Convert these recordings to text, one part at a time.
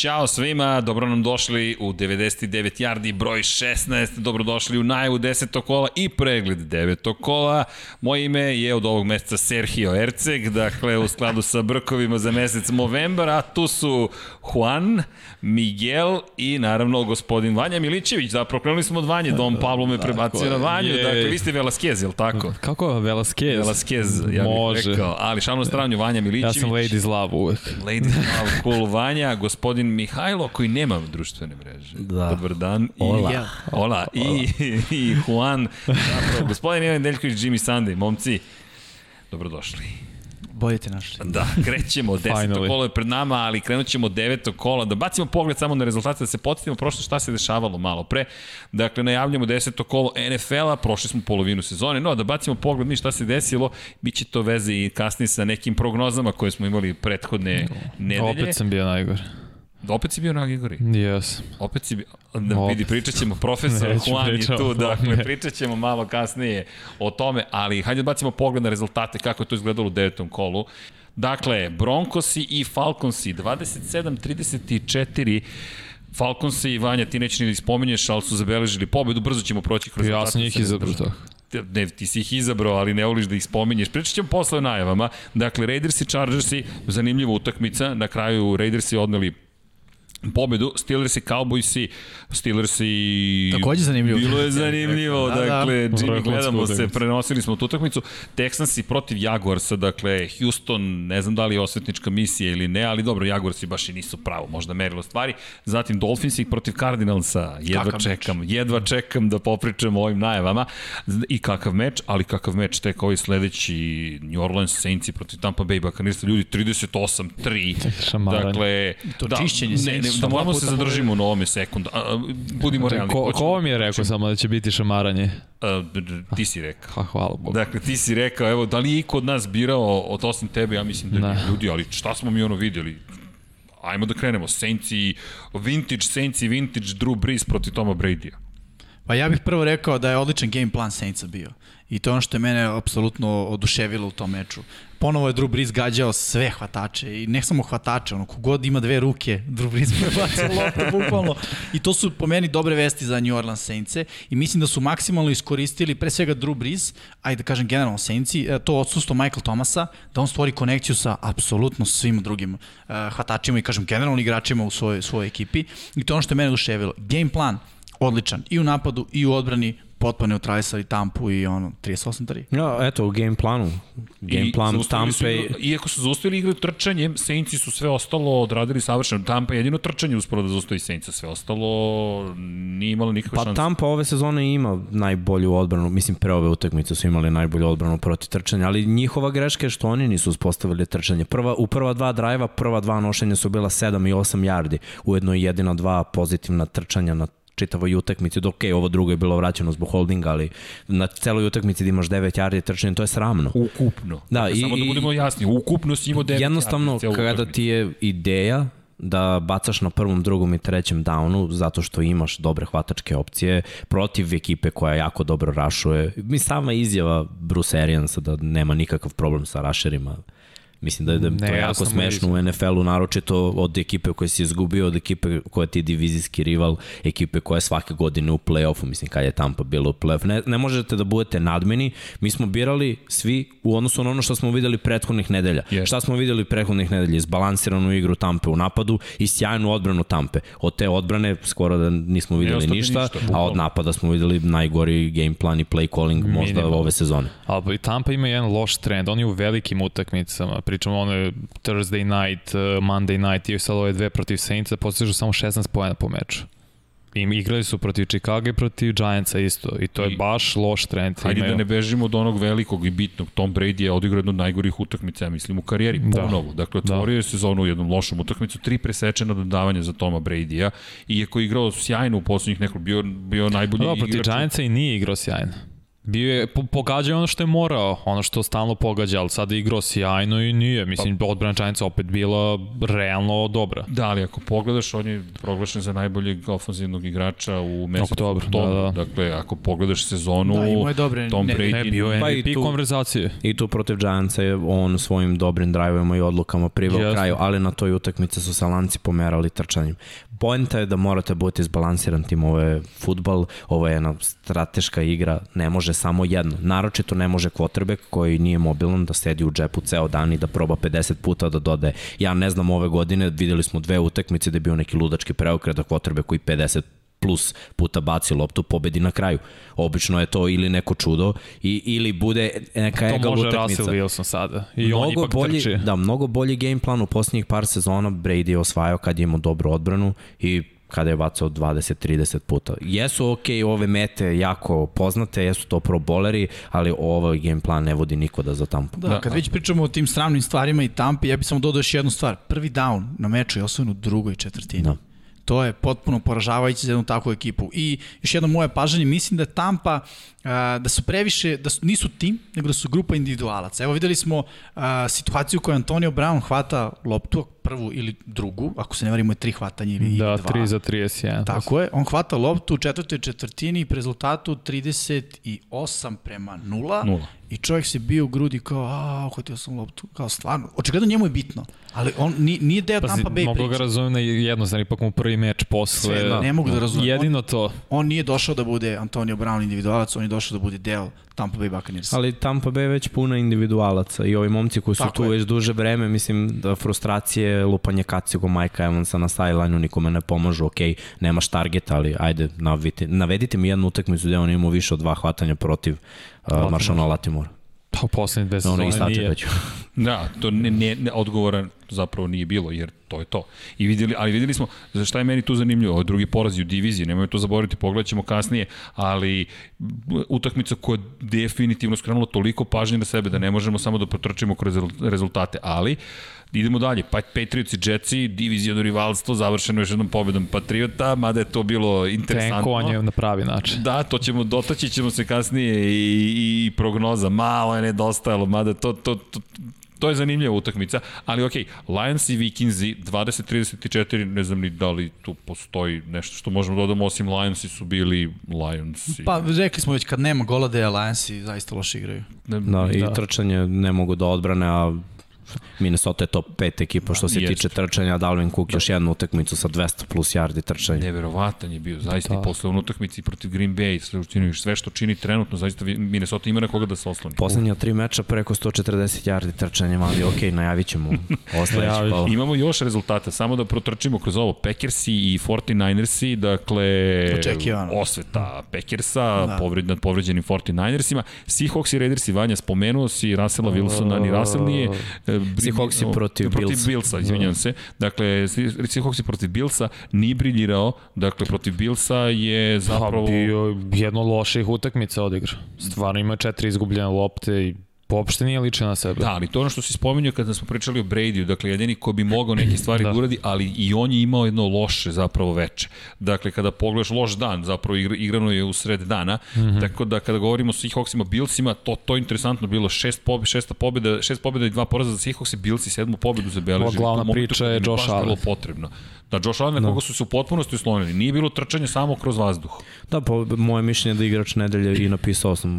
Ćao svima, dobro nam došli u 99 yardi broj 16, dobrodošli u najavu 10. kola i pregled 9. kola. Moje ime je od ovog meseca Sergio Erceg, dakle u skladu sa brkovima za mesec Movembar, a tu su Juan, Miguel i naravno gospodin Vanja Milićević. Zapravo krenuli smo od Vanje, Dom Pablo me prebacio na Vanju, je. dakle vi ste Velasquez, je li tako? Kako Velasquez? Velasquez, ja bih rekao, ali šalno stranu Vanja Milićević. Ja sam Ladies Love uvek. Ladies Love, cool Vanja, gospodin Mihajlo koji nema društvene mreže. Da. Dobar dan. I, Ola. Ola. I, i Juan. Zapravo, gospodin Ivan Deljković, Jimmy Sunday. Momci, dobrodošli. Bolje te našli. Da, krećemo. Deseto kolo je pred nama, ali krenut ćemo deveto kola. Da bacimo pogled samo na rezultate, da se podsjetimo prošlo šta se dešavalo malo pre. Dakle, najavljamo deseto kolo NFL-a, prošli smo polovinu sezone, no da bacimo pogled mi šta se desilo, bit će to veze i kasnije sa nekim prognozama koje smo imali prethodne nedelje. Opet sam bio najgore. Opet si bio na Igori? Jes. Opet si bio, da vidi, pričat ćemo, profesor Juan je tu, dakle, pričat ćemo malo kasnije o tome, ali hajde da bacimo pogled na rezultate, kako je to izgledalo u devetom kolu. Dakle, Broncosi i Falconsi, 27-34, Falconsi i Vanja, ti neće ni da ispominješ, ali su zabeležili pobedu, brzo ćemo proći kroz Ja sam njih izabrao tako ne, ti si ih izabrao, ali ne voliš da ih spominješ. Pričat ćemo posle o najavama. Dakle, Raiders i Chargersi, zanimljiva utakmica. Na kraju Raidersi odneli pobedu, Steelers i Cowboys i Steelers i... Takođe zanimljivo. Bilo je zanimljivo, da, da. dakle, da. Jimmy, gledamo se, prenosili smo tu utakmicu. Texans i protiv Jaguarsa, dakle, Houston, ne znam da li je osvetnička misija ili ne, ali dobro, Jaguarsi baš i nisu pravo, možda merilo stvari. Zatim Dolphins i protiv Cardinalsa, jedva kakav čekam, meč. jedva čekam da popričam o ovim najavama. I kakav meč, ali kakav meč tek ovaj sledeći New Orleans Saints i protiv Tampa Bay Buccaneers, ljudi 38-3. Dakle, to da, čišćenje ne, da moramo se zadržimo na ovome sekundu. A, budimo realni. Ko, ko vam je rekao samo da će biti šamaranje? A, ti si rekao. Ha, hvala Bogu. Dakle, ti si rekao, evo, da li je iko od nas birao od osim tebe, ja mislim da ne. ljudi, ali šta smo mi ono vidjeli? Ajmo da krenemo. Saints i vintage Saints i vintage Drew Brees protiv Toma Brady-a. Pa ja bih prvo rekao da je odličan game plan Saintsa bio. I to je ono što je mene apsolutno oduševilo u tom meču. Ponovo je Drew Brees gađao sve hvatače i ne samo hvatače, ono, kogod ima dve ruke, Drew Brees prebacio loptu bukvalno. I to su po meni dobre vesti za New Orleans Saintse i mislim da su maksimalno iskoristili pre svega Drew Brees, ajde da kažem generalno Saintsi, e, to odsustvo Michael Thomasa, da on stvori konekciju sa apsolutno svim drugim uh, hvatačima i kažem generalno igračima u svojoj, svojoj ekipi. I to je ono što je mene oduševilo. Game plan, odličan i u napadu i u odbrani potpuno neutralisali Tampu i ono 38-3. Ja, eto, u game planu. Game I plan Tampe... Su, iako su zaustavili igru trčanjem, Saintsi su sve ostalo odradili savršeno. Tampa je jedino trčanje usporo da zaustavi Saintsa, sve ostalo nije imalo nikakve pa, šanse. Pa Tampa ove sezone ima najbolju odbranu, mislim pre ove utakmice su imali najbolju odbranu protiv trčanja, ali njihova greška je što oni nisu uspostavili trčanje. Prva, u prva dva drajva, prva dva nošenja su bila 7 i 8 yardi, ujedno i jedina dva pozitivna trčanja na čitavoj utakmici, dok je ovo drugo je bilo vraćeno zbog holdinga, ali na celoj utakmici da imaš 9 yardi trčanja, to je sramno. Ukupno. Da, dakle, i, samo da budemo jasni, ukupno si imao 9 Jednostavno, kada ti je ideja da bacaš na prvom, drugom i trećem downu zato što imaš dobre hvatačke opcije protiv ekipe koja jako dobro rašuje. Mi sama izjava Bruce Ariansa da nema nikakav problem sa rašerima Mislim da je, da ne, to je jako smešno u NFL-u, naročito od ekipe koje si izgubio, od ekipe koja ti je divizijski rival, ekipe koja je svake godine u play-offu, mislim kad je Tampa bilo u play-offu. Ne, ne možete da budete nadmeni, mi smo birali svi u odnosu na ono što smo videli prethodnih nedelja. Yes. Šta smo videli prethodnih nedelja? Izbalansiranu igru Tampe u napadu i sjajnu odbranu Tampe. Od te odbrane skoro da nismo videli ništa, ništa a od napada smo videli najgori game plan i play calling možda Minimum. ove sezone. Ali Tampa ima jedan loš trend, oni u velikim utakmicama pričamo ono Thursday night, uh, Monday night i sad ove dve protiv Saintsa postižu samo 16 pojena po meču. I igrali su protiv Chicago i protiv Giantsa isto. I to je I, baš loš trend. Hajde da ne bežimo od onog velikog i bitnog. Tom Brady je odigrao jednu od najgorih utakmica, ja mislim, u karijeri. Da. Ponovo. Dakle, otvorio da. je sezonu u jednom lošom utakmicu. Tri presečena dodavanja za Toma Brady-a. Iako je igrao sjajno u poslednjih nekoliko, bio, bio najbolji da, protiv Giantsa i nije igrao sjajno. Bio je, po, pogađao ono što je morao, ono što stalno pogađa, ali sada igrao sjajno i nije. Mislim, pa, odbrana Giantsa opet bila realno dobra. Da, ali ako pogledaš, on je proglašen za najboljeg ofenzivnog igrača u mesecu Oktober, da, da. Dakle, ako pogledaš sezonu, da, je dobre, Tom ne, Brady... Ne, bio je Pa MVP i tu- konverzacije. I tu protiv Giantsa je on svojim dobrim drajvovima i odlukama priveo Jasno. kraju, ali na toj utakmici su se lanci pomerali trčanjem. Poenta je da morate biti izbalansiran tim, ovo je futbal, ovo je jedna strateška igra, ne može samo jedno. Naročito ne može quarterback koji nije mobilan da sedi u džepu ceo dan i da proba 50 puta da dode. Ja ne znam ove godine, videli smo dve utakmice da je bio neki ludački preokret da quarterback koji 50 plus puta baci loptu, pobedi na kraju. Obično je to ili neko čudo i, ili bude neka To egal može utakmica. Russell Wilson sada. I on mnogo ipak bolji, trči. Da, mnogo bolji game plan u posljednjih par sezona Brady je osvajao kad je imao dobru odbranu i kada je bacao 20-30 puta. Jesu ok ove mete jako poznate, jesu to pro boleri, ali ovaj game plan ne vodi nikoda za tampu. Da, Da. kad već pričamo o tim sramnim stvarima i tampi, ja bih samo dodao još jednu stvar. Prvi down na meču je osvojen u drugoj četvrtini. Da. To je potpuno poražavajuće za jednu takvu ekipu. I još jedno moje pažanje, mislim da je Tampa, a, da su previše, da su, nisu tim, nego da su grupa individualaca. Evo videli smo a, situaciju u kojoj Antonio Brown hvata loptu, prvu ili drugu, ako se ne varimo je tri hvatanja ili Da, dva. 3 za 31. Tako je, on hvata loptu u četvrtoj četvrtini po rezultatu 38 prema 0. Nula. I čovjek se bio u grudi kao, a, uhvatio sam loptu, kao stvarno. Očigledno njemu je bitno, ali on nije, nije deo Pazi, Tampa Bay mogu ga razumem na jednostavno, ipak mu prvi meč posle. Sve, da. ne mogu da razumem. Jedino to. On nije došao da bude Antonio Brown individualac, on je došao da bude deo Tampa Bay Buccaneers. Ali Tampa Bay je već puna individualaca i ovi momci koji su Tako tu je. već duže vreme, mislim da frustracije, lupanje kacigo Majka Evansa na sideline-u nikome ne pomažu, ok, nemaš targeta, ali ajde, navedite, navedite mi jednu utakmicu gde on imao više od dva hvatanja protiv uh, Maršana Latimora. Pa poslednje dve Ono sezone i nije. Da, to ne, ne, ne, odgovora zapravo nije bilo, jer to je to. I videli, ali videli smo, za šta je meni tu zanimljivo, ovo je drugi porazi u diviziji, nemoj to zaboraviti, pogledat ćemo kasnije, ali utakmica koja je definitivno skrenula toliko pažnje na sebe da ne možemo samo da potrčimo kroz rezultate, ali idemo dalje, pa Patriots i Jetsi, divizijano rivalstvo, završeno još jednom pobedom Patriota, mada je to bilo interesantno. Tenkovanje na pravi način. Da, to ćemo, dotaći ćemo se kasnije i, i prognoza, malo je nedostajalo, mada to, to, to, to je zanimljiva utakmica, ali okej, Lions i Vikingsi 20-34, ne znam ni da li tu postoji nešto što možemo da dodamo, osim Lionsi su bili Lionsi. Pa rekli smo već kad nema gola da je Lionsi zaista loše igraju. Ne, Da, i Da. trčanje ne mogu da odbrane, a Minnesota je top 5 ekipa što se Jeste. tiče trčanja, Dalvin Cook još jednu utakmicu sa 200 plus yardi trčanja. Neverovatan je bio, zaista Da. i posle one utakmice protiv Green Bay, sve, učinio, sve što čini trenutno, zaista Minnesota ima na koga da se osloni. Poslednja tri meča preko 140 yardi trčanja, ali ok, najavit ćemo Najavi. kola. Imamo još rezultata, samo da protrčimo kroz ovo. Packersi i 49ersi, dakle, Očekivano. osveta Packersa, Da. da. povred, nad povređenim 49ersima. Seahawks i Raidersi, Vanja, spomenuo si Russella Wilsona, ni Russell nije. Seahawksi o, protiv protiv Billsa. Billsa, izvinjam se. Dakle, Seahawksi protiv Billsa nije briljirao, dakle, protiv Billsa je zapravo... Pa bio jedno loših utakmica odigra. Stvarno ima četiri izgubljene lopte i uopšte nije liče na sebe. Da, ali to ono što si spomenuo kada smo pričali o Bradyu, dakle jedini ko bi mogao neke stvari da. Da. da uradi, ali i on je imao jedno loše zapravo veče. Dakle, kada pogledaš loš dan, zapravo igra, igrano je u sred dana, mm. -hmm. tako da kada govorimo o Seahawksima, Billsima, to, to je interesantno bilo, šest, pobe, šesta pobjeda, šest pobjeda i dva poraza za Seahawks i Billsi, sedmu pobjedu zabeležili. Ova glavna priča kada je Josh Allen. potrebno. Da, Josh Allen na koga su se u potpunosti uslonili. Nije bilo trčanje samo kroz vazduh. Da, po moje mišljenje da igrač nedelje i napisao sam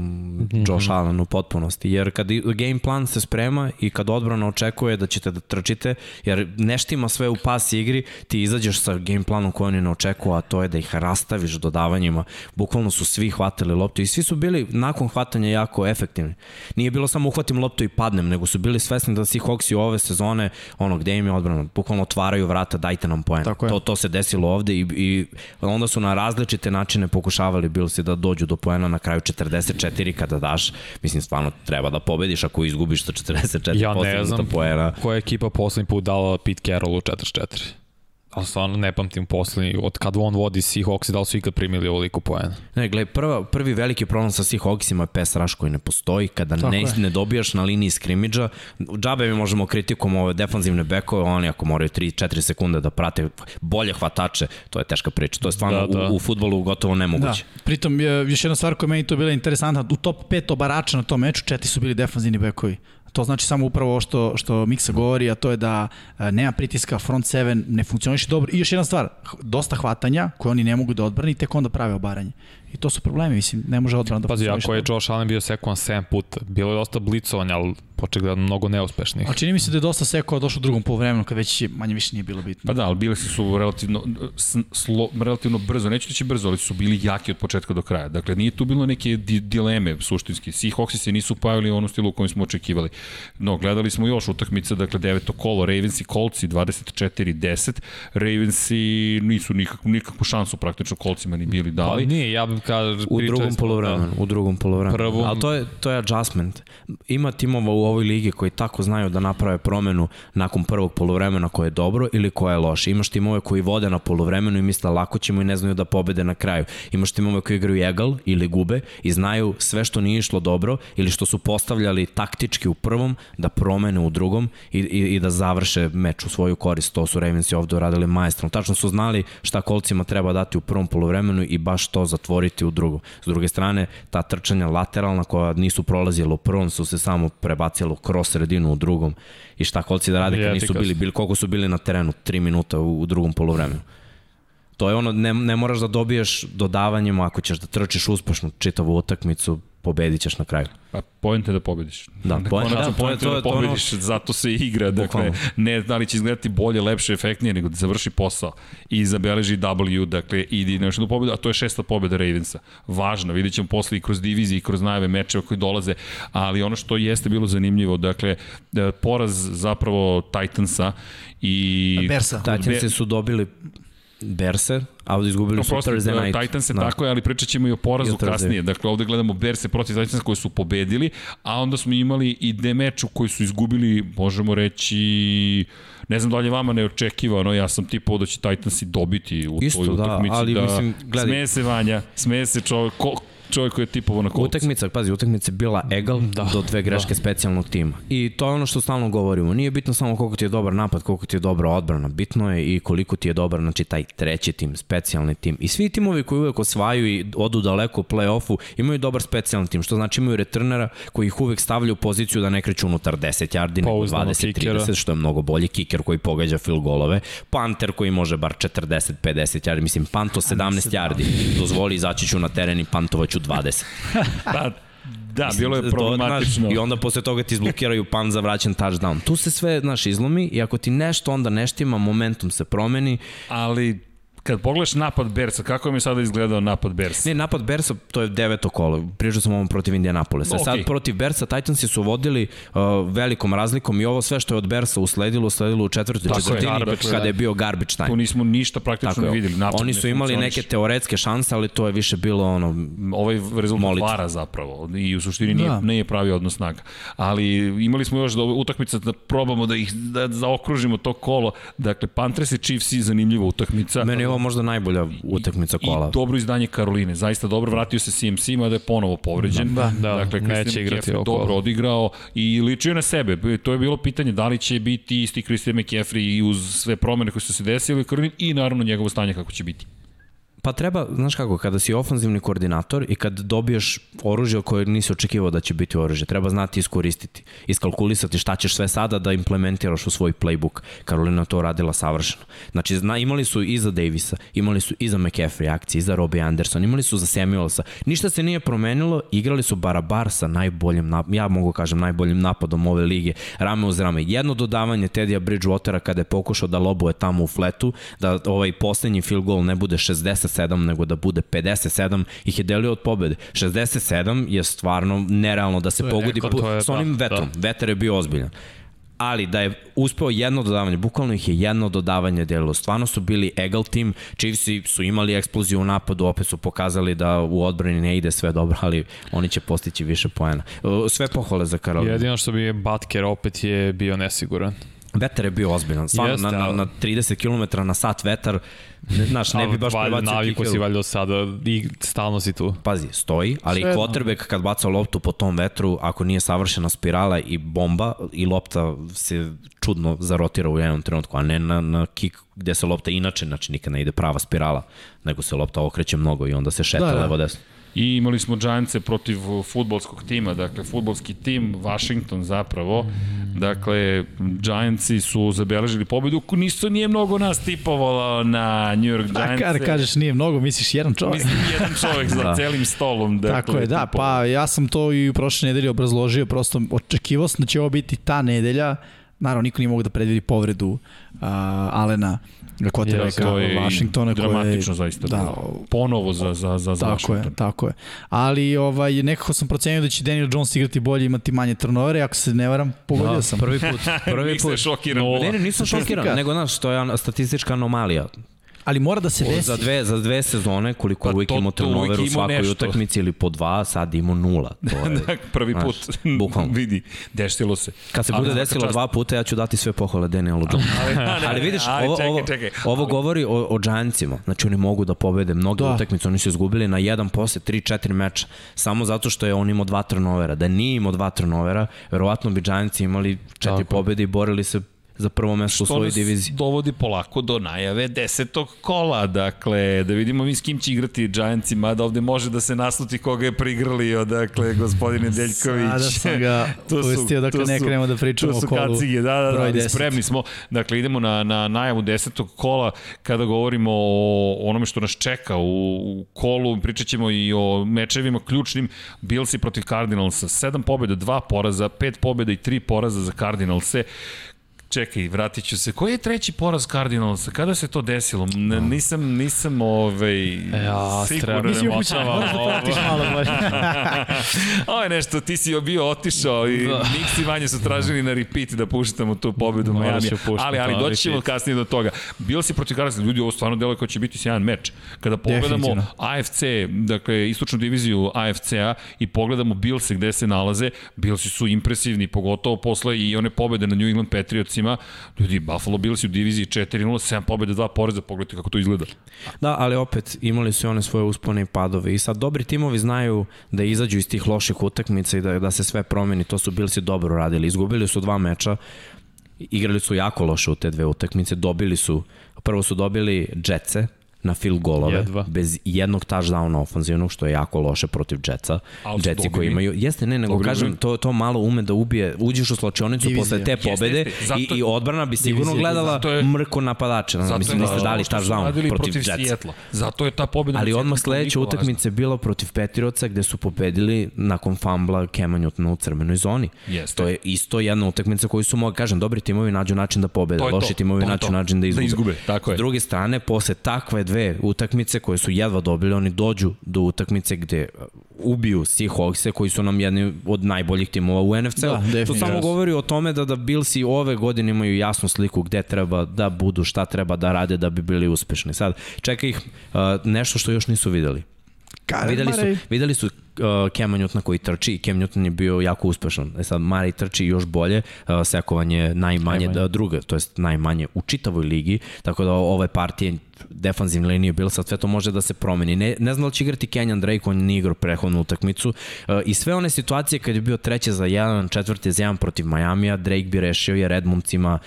Josh Allen u potpunosti, jer kad i- game plan se sprema i kad odbrana očekuje da ćete da trčite, jer nešto ima sve u pas igri, ti izađeš sa game planom koji oni ne očekuju, a to je da ih rastaviš dodavanjima. Bukvalno su svi hvatali loptu i svi su bili nakon hvatanja jako efektivni. Nije bilo samo uhvatim loptu i padnem, nego su bili svesni da Seahawksi ove sezone, ono gde im je odbrana, bukvalno otvaraju vrata, dajte nam poen. Tako je. To, to se desilo ovde i, i onda su na različite načine pokušavali Billsi da dođu do poena na kraju 44 kada daš, mislim stvarno treba da pobediš ako izgubiš sa 44 Ja ne znam poena. koja ekipa poslednji put dala Pete Carrollu 44. ali stvarno ne pamtim poslednji, od kad on vodi Seahawks, da li su ikad primili ovoliko poena? Ne, gledaj, prva, prvi veliki problem sa Seahawksima je pass rush koji ne postoji, kada Tako ne, je. ne dobijaš na liniji skrimidža, džabe mi možemo kritikom ove defanzivne bekove, oni ako moraju 3-4 sekunde da prate bolje hvatače, to je teška priča, to je stvarno da, da. u, u futbolu gotovo nemoguće. Da. Pritom, još jedna stvar koja meni to bila interesantna, u top 5 obarača na tom meču, četiri su bili defanzivni bekovi. To znači samo upravo ovo što, što Miksa govori, a to je da e, nema pritiska, front 7 ne funkcioniše dobro. I još jedna stvar, dosta hvatanja koje oni ne mogu da odbrani, tek onda prave obaranje. I to su problemi, mislim, ne može odbrana da Pazi, ako je Josh Allen bio sekovan 7 puta, bilo je dosta blicovanja, ali očigledno mnogo neuspešnih. A čini mi se da je dosta sekova došlo u drugom poluvremenu, kad već manje više nije bilo bitno. Pa da, ali bili su relativno, slo, relativno brzo, neću reći brzo, ali su bili jaki od početka do kraja. Dakle, nije tu bilo neke di, dileme suštinski. Seahawksi se nisu pojavili u onom stilu u kojem smo očekivali. No, gledali smo još utakmice, dakle, deveto kolo, Ravens i Colts 24-10. Ravensi nisu nikakvu, nikakvu šansu praktično Coltsima ni bili dali. Pa nije, ja kao... U drugom polovremenu, da. u drugom polovremenu. Prvom... Ali to je, to je adjustment. Ima timova u ovoj ligi koji tako znaju da naprave promenu nakon prvog polovremena koje je dobro ili koje je loše. Imaš timove koji vode na polovremenu i misle lako ćemo i ne znaju da pobede na kraju. Imaš timove koji igraju egal ili gube i znaju sve što nije išlo dobro ili što su postavljali taktički u prvom da promene u drugom i, i, i da završe meč u svoju korist. To su Ravensi ovde uradili majstrom. Tačno su znali šta kolcima treba dati u prvom polovremenu i baš to zatvoriti u drugom. S druge strane, ta trčanja lateralna koja nisu prolazila u prvom su se samo prebacili bacilo kroz sredinu u drugom i šta kolci da rade kad nisu bili, bili koliko su bili na terenu, 3 minuta u, u drugom polovremenu. To je ono, ne, ne moraš da dobiješ dodavanjem ako ćeš da trčiš uspešno čitavu utakmicu, pobedit ćeš na kraju. Pa point je da pobediš. Da, point, da, point je da pobediš, ono... zato se igra. Dakle, ne da li će izgledati bolje, lepše, efektnije, nego da završi posao i zabeleži W, dakle, idi na nešto pobedu, a to je šesta pobeda Ravensa. Važno, vidit ćemo posle i kroz divizije i kroz najave mečeva koji dolaze, ali ono što jeste bilo zanimljivo, dakle, e, poraz zapravo Titansa i... Bersa. Titansi su dobili Berse, a ovde izgubili no, su Thursday night. Titan se da. tako je, ali pričat ćemo i o porazu I kasnije. Dakle, ovde gledamo Berse protiv Titansa koji su pobedili, a onda smo imali i demeču koji su izgubili, možemo reći, ne znam da li je vama neočekivano, ja sam tipao da će Titansi dobiti u Isto, toj da, utakmici. ali da, mislim, gledaj. Smeje se Vanja, smeje se čovjek, ko, čovjek koji je tipovo na kolcu. Utakmica, pazi, utakmica je bila egal da, do dve greške da. specijalnog tima. I to je ono što stalno govorimo. Nije bitno samo koliko ti je dobar napad, koliko ti je dobra odbrana. Bitno je i koliko ti je dobar, znači, taj treći tim, specijalni tim. I svi timovi koji uvek osvajaju i odu daleko u play-offu, imaju dobar specijalni tim, što znači imaju returnera koji ih uvek stavlja u poziciju da ne kreću unutar 10 yardi, nego 20-30, što je mnogo bolji kiker koji pogađa fil golove, panter koji može bar 40-50 yardi, mislim, panto 17 yardi, dozvoli izaći ću na teren i pantovaću 20. pa, Da, Mislim, bilo je problematično. I onda posle toga ti izblokiraju pan za vraćan touchdown. Tu se sve, znaš, izlomi i ako ti nešto onda neštima, momentum se promeni. Ali Kad pogledaš napad Bersa, kako mi je sada izgledao napad Bersa? Ne, napad Bersa, to je deveto kolo. Pričao sam ovom protiv Indianapolisa. Okay. Sad protiv Bersa Titansi su vodili uh, velikom razlikom i ovo sve što je od Bersa usledilo, usledilo u četvrtoj četvrtini je, kada je bio garbage time. Tu nismo ništa praktično Tako videli. Napad Oni su imali neke teoretske šanse, ali to je više bilo ono... Ovaj rezultat molite. vara zapravo i u suštini nije, da. nije pravi odnos snaga. Ali imali smo još da utakmica da probamo da ih da zaokružimo to kolo. Dakle, Panthers i Chiefs i zanimljiva utakmica. Meni ovo možda najbolja utakmica kola. I dobro izdanje Karoline, zaista dobro, vratio se CMC, mada je ponovo povređen. Da, da, dakle, neće igrati ovo dobro odigrao i ličio na sebe. To je bilo pitanje da li će biti isti Christian McCaffrey i uz sve promene koje su se desile u Karolini i naravno njegovo stanje kako će biti. Pa treba, znaš kako, kada si ofanzivni koordinator i kad dobiješ oružje koje nisi očekivao da će biti oružje, treba znati iskoristiti, iskalkulisati šta ćeš sve sada da implementiraš u svoj playbook. Karolina to radila savršeno. Znači, zna, imali su i za Davisa, imali su i za McCaffrey akcije, i za Robbie Anderson, imali su za Samuelsa. Ništa se nije promenilo, igrali su barabar sa najboljim, ja mogu kažem, najboljim napadom ove lige, rame uz rame. Jedno dodavanje Tedija Bridgewatera kada je pokušao da lobuje tamo u fletu, da ovaj poslednji field goal ne bude 60 67, nego da bude 57, ih je delio od pobede. 67 je stvarno nerealno da se pogodi rekord, je, sa onim da, vetrom. Da. Vetar je bio ozbiljan ali da je uspeo jedno dodavanje, bukvalno ih je jedno dodavanje delilo. Stvarno su bili egal tim, Chiefsi su imali eksploziju u napadu, opet su pokazali da u odbrani ne ide sve dobro, ali oni će postići više poena. Sve pohvale za Karolina. Jedino što bi je Batker opet je bio nesiguran. Vetar je bio ozbiljan. Stvarno, Jeste, na, na, na 30 km na sat vetar, ne, znaš, ne bi baš prebacio Naviko kick, si valjda sada i stalno si tu. Pazi, stoji, ali Svejedno. quarterback kad baca loptu po tom vetru, ako nije savršena spirala i bomba i lopta se čudno zarotira u jednom trenutku, a ne na, na kick gde se lopta inače, znači nikad ne ide prava spirala, nego se lopta okreće mnogo i onda se šeta Da, da, da. levo desno. I imali smo Giantse protiv futbolskog tima, dakle futbolski tim Washington zapravo. Dakle, Giantsi su zabeležili pobedu, nisu nije mnogo nas tipovalo na New York Giants. kada kažeš nije mnogo, misliš jedan čovjek. Mislim, jedan čovjek za Da. celim stolom. Dakle, Tako je, da, pa ja sam to i u prošle nedelje obrazložio, prosto očekivao sam da će ovo biti ta nedelja, naravno niko nije mogu da predvidi povredu uh, Alena Kotreveka to je Washingtona. koje- dramatično zaista Da. Ponovo za, za, za, za Tako Washington. je, tako je. Ali ovaj, nekako sam procenio da će Daniel Jones igrati bolje i imati manje turnovere, ako se ne varam, pogodio Da, sam. Prvi put, prvi je put. šokiran. Ne, ne, nisam šokiran, nego znaš, to je statistička anomalija. Ali mora da se desi. Za dve, za dve sezone, koliko Pa je uvijek imao turnover u svakoj nešto. utakmici ili po dva, sad imao nula. To je, Da, prvi znaš, put bukvalno. vidi, desilo se. Kad se Ali bude desilo čast. dva puta, ja ću dati sve pohvale Danielu Jonesu. Ali, Ali vidiš, ali ovo, čekaj, ovo, čekaj. ovo Ali- govori o, o Giantsima. Znači oni mogu da pobede mnoge Da. utakmice, oni su izgubili na jedan posle 3-4 meča, samo zato što je on imao dva turnovera. Da nije imao dva turnovera, verovatno bi Giantsi imali četiri pobede i borili se za prvo mesto u što svojoj nas diviziji. dovodi polako do najave desetog kola, dakle, da vidimo mi s kim će igrati Giantsi, mada ovde može da se nasluti koga je prigrlio, dakle, gospodine Deljković. Sada sam ga dok to ne krenemo da pričamo o kolu kacige, da, da, da, ali 10. spremni smo. Dakle, idemo na, na najavu desetog kola kada govorimo o onome što nas čeka u, u kolu, pričat ćemo i o mečevima ključnim, Billsi protiv Cardinalsa, sedam pobjeda, dva poraza, pet pobjeda i tri poraza za Cardinalse. Čekaj, vratit ću se. Koji je treći poraz Cardinalsa? Kada se to desilo? N nisam, nisam ovaj... Ja, siguran. treba Nisi da upućen, moćava moraš da ovo. pratiš malo bolje. Ovo je nešto, ti si bio otišao i Da. Nix i Vanja su tražili na repeat da puštamo tu pobedu Miami. Ali, ali doći ćemo repeat. kasnije do toga. Bilo si protiv Cardinalsa, ljudi, ovo stvarno deluje kao će biti sjajan meč. Kada pogledamo Definitivno. AFC, dakle, istočnu diviziju AFC-a i pogledamo Billse gde se nalaze, Billsi su impresivni, pogotovo posle i one pobede na New England Patriotsima. Ljudi, Buffalo Billsi u diviziji 4-0, 7 pobede, 2 poreza, pogledajte kako to izgleda. Da, ali opet imali su i one svoje uspone i padove. I sad dobri timovi znaju da izađu iz tih loših utakmica i da, da se sve promeni, to su Billsi dobro radili. Izgubili su dva meča, igrali su jako loše u te dve utakmice, dobili su, prvo su dobili Jetse, na field golove, Jedva. bez jednog touchdowna ofanzivnog, što je jako loše protiv Jetsa. Jetsi koji imaju, jeste ne, nego Dobili kažem, to, to malo ume da ubije, uđeš u slačionicu Divizija. posle te Jeste, pobede jeste. Zato- i, i odbrana bi sigurno Divizija. gledala Zato je- mrko napadača. Zato Mislim, niste to dali touchdown radili protiv Jetsa. Zato je ta pobeda Ali odmah sledeća utakmica je bila protiv Patriotsa gde su pobedili nakon fambla Kema Newtona u crvenoj zoni. Jeste. To je isto jedna utakmica koju su mogli, kažem, dobri timovi nađu način da pobede, to. loši timovi To nađu to. način da Da izgube. izgube, tako je. S druge strane, posle takve dve utakmice koje su jedva dobili, oni dođu do utakmice gde uh, ubiju Seahawkse koji su nam jedni od najboljih timova u NFC-u. Da, to samo govori o tome da da Billsi ove godine imaju jasnu sliku gde treba da budu, šta treba da rade da bi bili uspešni. Sad, čeka ih uh, nešto što još nisu videli. Karen Videli su, Murray. videli su uh, Cam Newtona koji trči i Cam Newton je bio jako uspešan. E sad, Murray trči još bolje, uh, sekovanje najmanje, Najmanje. da, druga, to jest najmanje u čitavoj ligi, tako da ove partije defanzivne linije bilo sad sve to može da se promeni. Ne, ne znam da li će igrati Kenyan Drake, on nije igrao prehodnu utakmicu uh, i sve one situacije kad je bio treće za jedan, četvrte za jedan protiv Majamija, Drake bi rešio jer Edmunds ima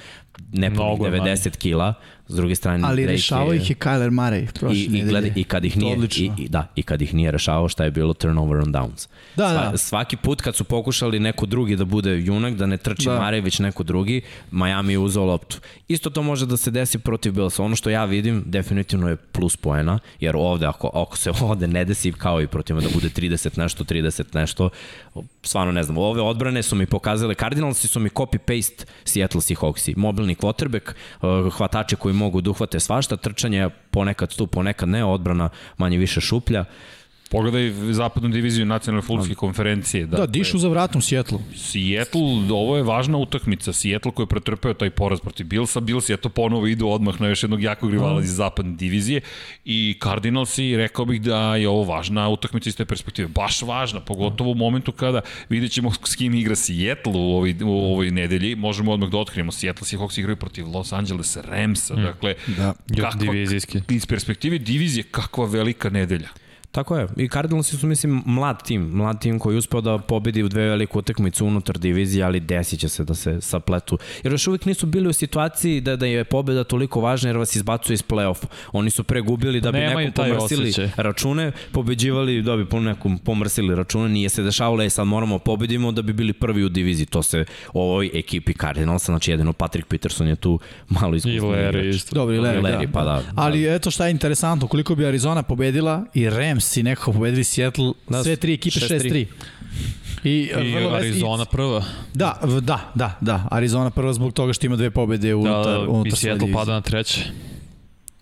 nepunih Mnogo je 90 kila, s druge strane Ali Drake rešavao je... ih je Kyler Murray prošle I, i, nedelje. gleda, i kad ih nije i, i, da, i kad ih nije rešavao šta je bilo turnover on downs. Da, Sva, da. Svaki put kad su pokušali neko drugi da bude junak, da ne trči Da. Mare, već neko drugi, Miami je uzao loptu. Isto to može da se desi protiv Billsa. Ono što ja vidim definitivno je plus poena, jer ovde ako, ako se ovde ne desi kao i protiv da bude 30 nešto, 30 nešto, stvarno ne znam. Ove odbrane su mi pokazale, Cardinalsi su mi copy-paste Seattle Seahawksi. Mobilni quarterback, uh, hvatači koji mogu da uhvate svašta, trčanje ponekad tu, ponekad ne, odbrana manje više šuplja Pogledaj zapadnu diviziju nacionalne futbolske konferencije. Da, da dišu za vratom Seattle. Seattle, ovo je važna utakmica. Seattle koji je pretrpeo taj poraz protiv Billsa. Bills je to ponovo idu odmah na još jednog jakog rivala iz zapadne divizije. I Cardinalsi, rekao bih da je ovo važna utakmica iz te perspektive. Baš važna, pogotovo u momentu kada vidjet ćemo s kim igra Seattle u ovoj, u ovoj nedelji. Možemo odmah da otkrijemo. Seattle Seahawks igraju protiv Los Angeles Ramsa. Mm. Dakle, da. kakva, divizijski. iz perspektive divizije, kakva velika nedelja. Tako je. I Cardinalsi su, mislim, mlad tim. Mlad tim koji je uspeo da pobedi u dve velike utakmice unutar divizije, ali desit će se da se sapletu. Jer još uvijek nisu bili u situaciji da, da je pobeda toliko važna jer vas izbacuje iz play-offa. Oni su pregubili da bi nekom pomrsili osjećaj. račune, pobeđivali da bi nekom pomrsili račune. Nije se dešavalo, je sad moramo pobedimo da bi bili prvi u diviziji. To se u ovoj ekipi Cardinalsa, znači jedino Patrick Peterson je tu malo iskusno. I Larry isto. Dobri, Larry, Larry, da. Pa da, Ali eto šta je interesantno, koliko bi Arizona pobedila i Rams Rams i nekako pobedili Seattle, da, sve tri ekipe 6-3. I, I Arizona prva. Da, da, da, da. Arizona prva zbog toga što ima dve pobede unutar, da, unutar I Seattle pada na treće.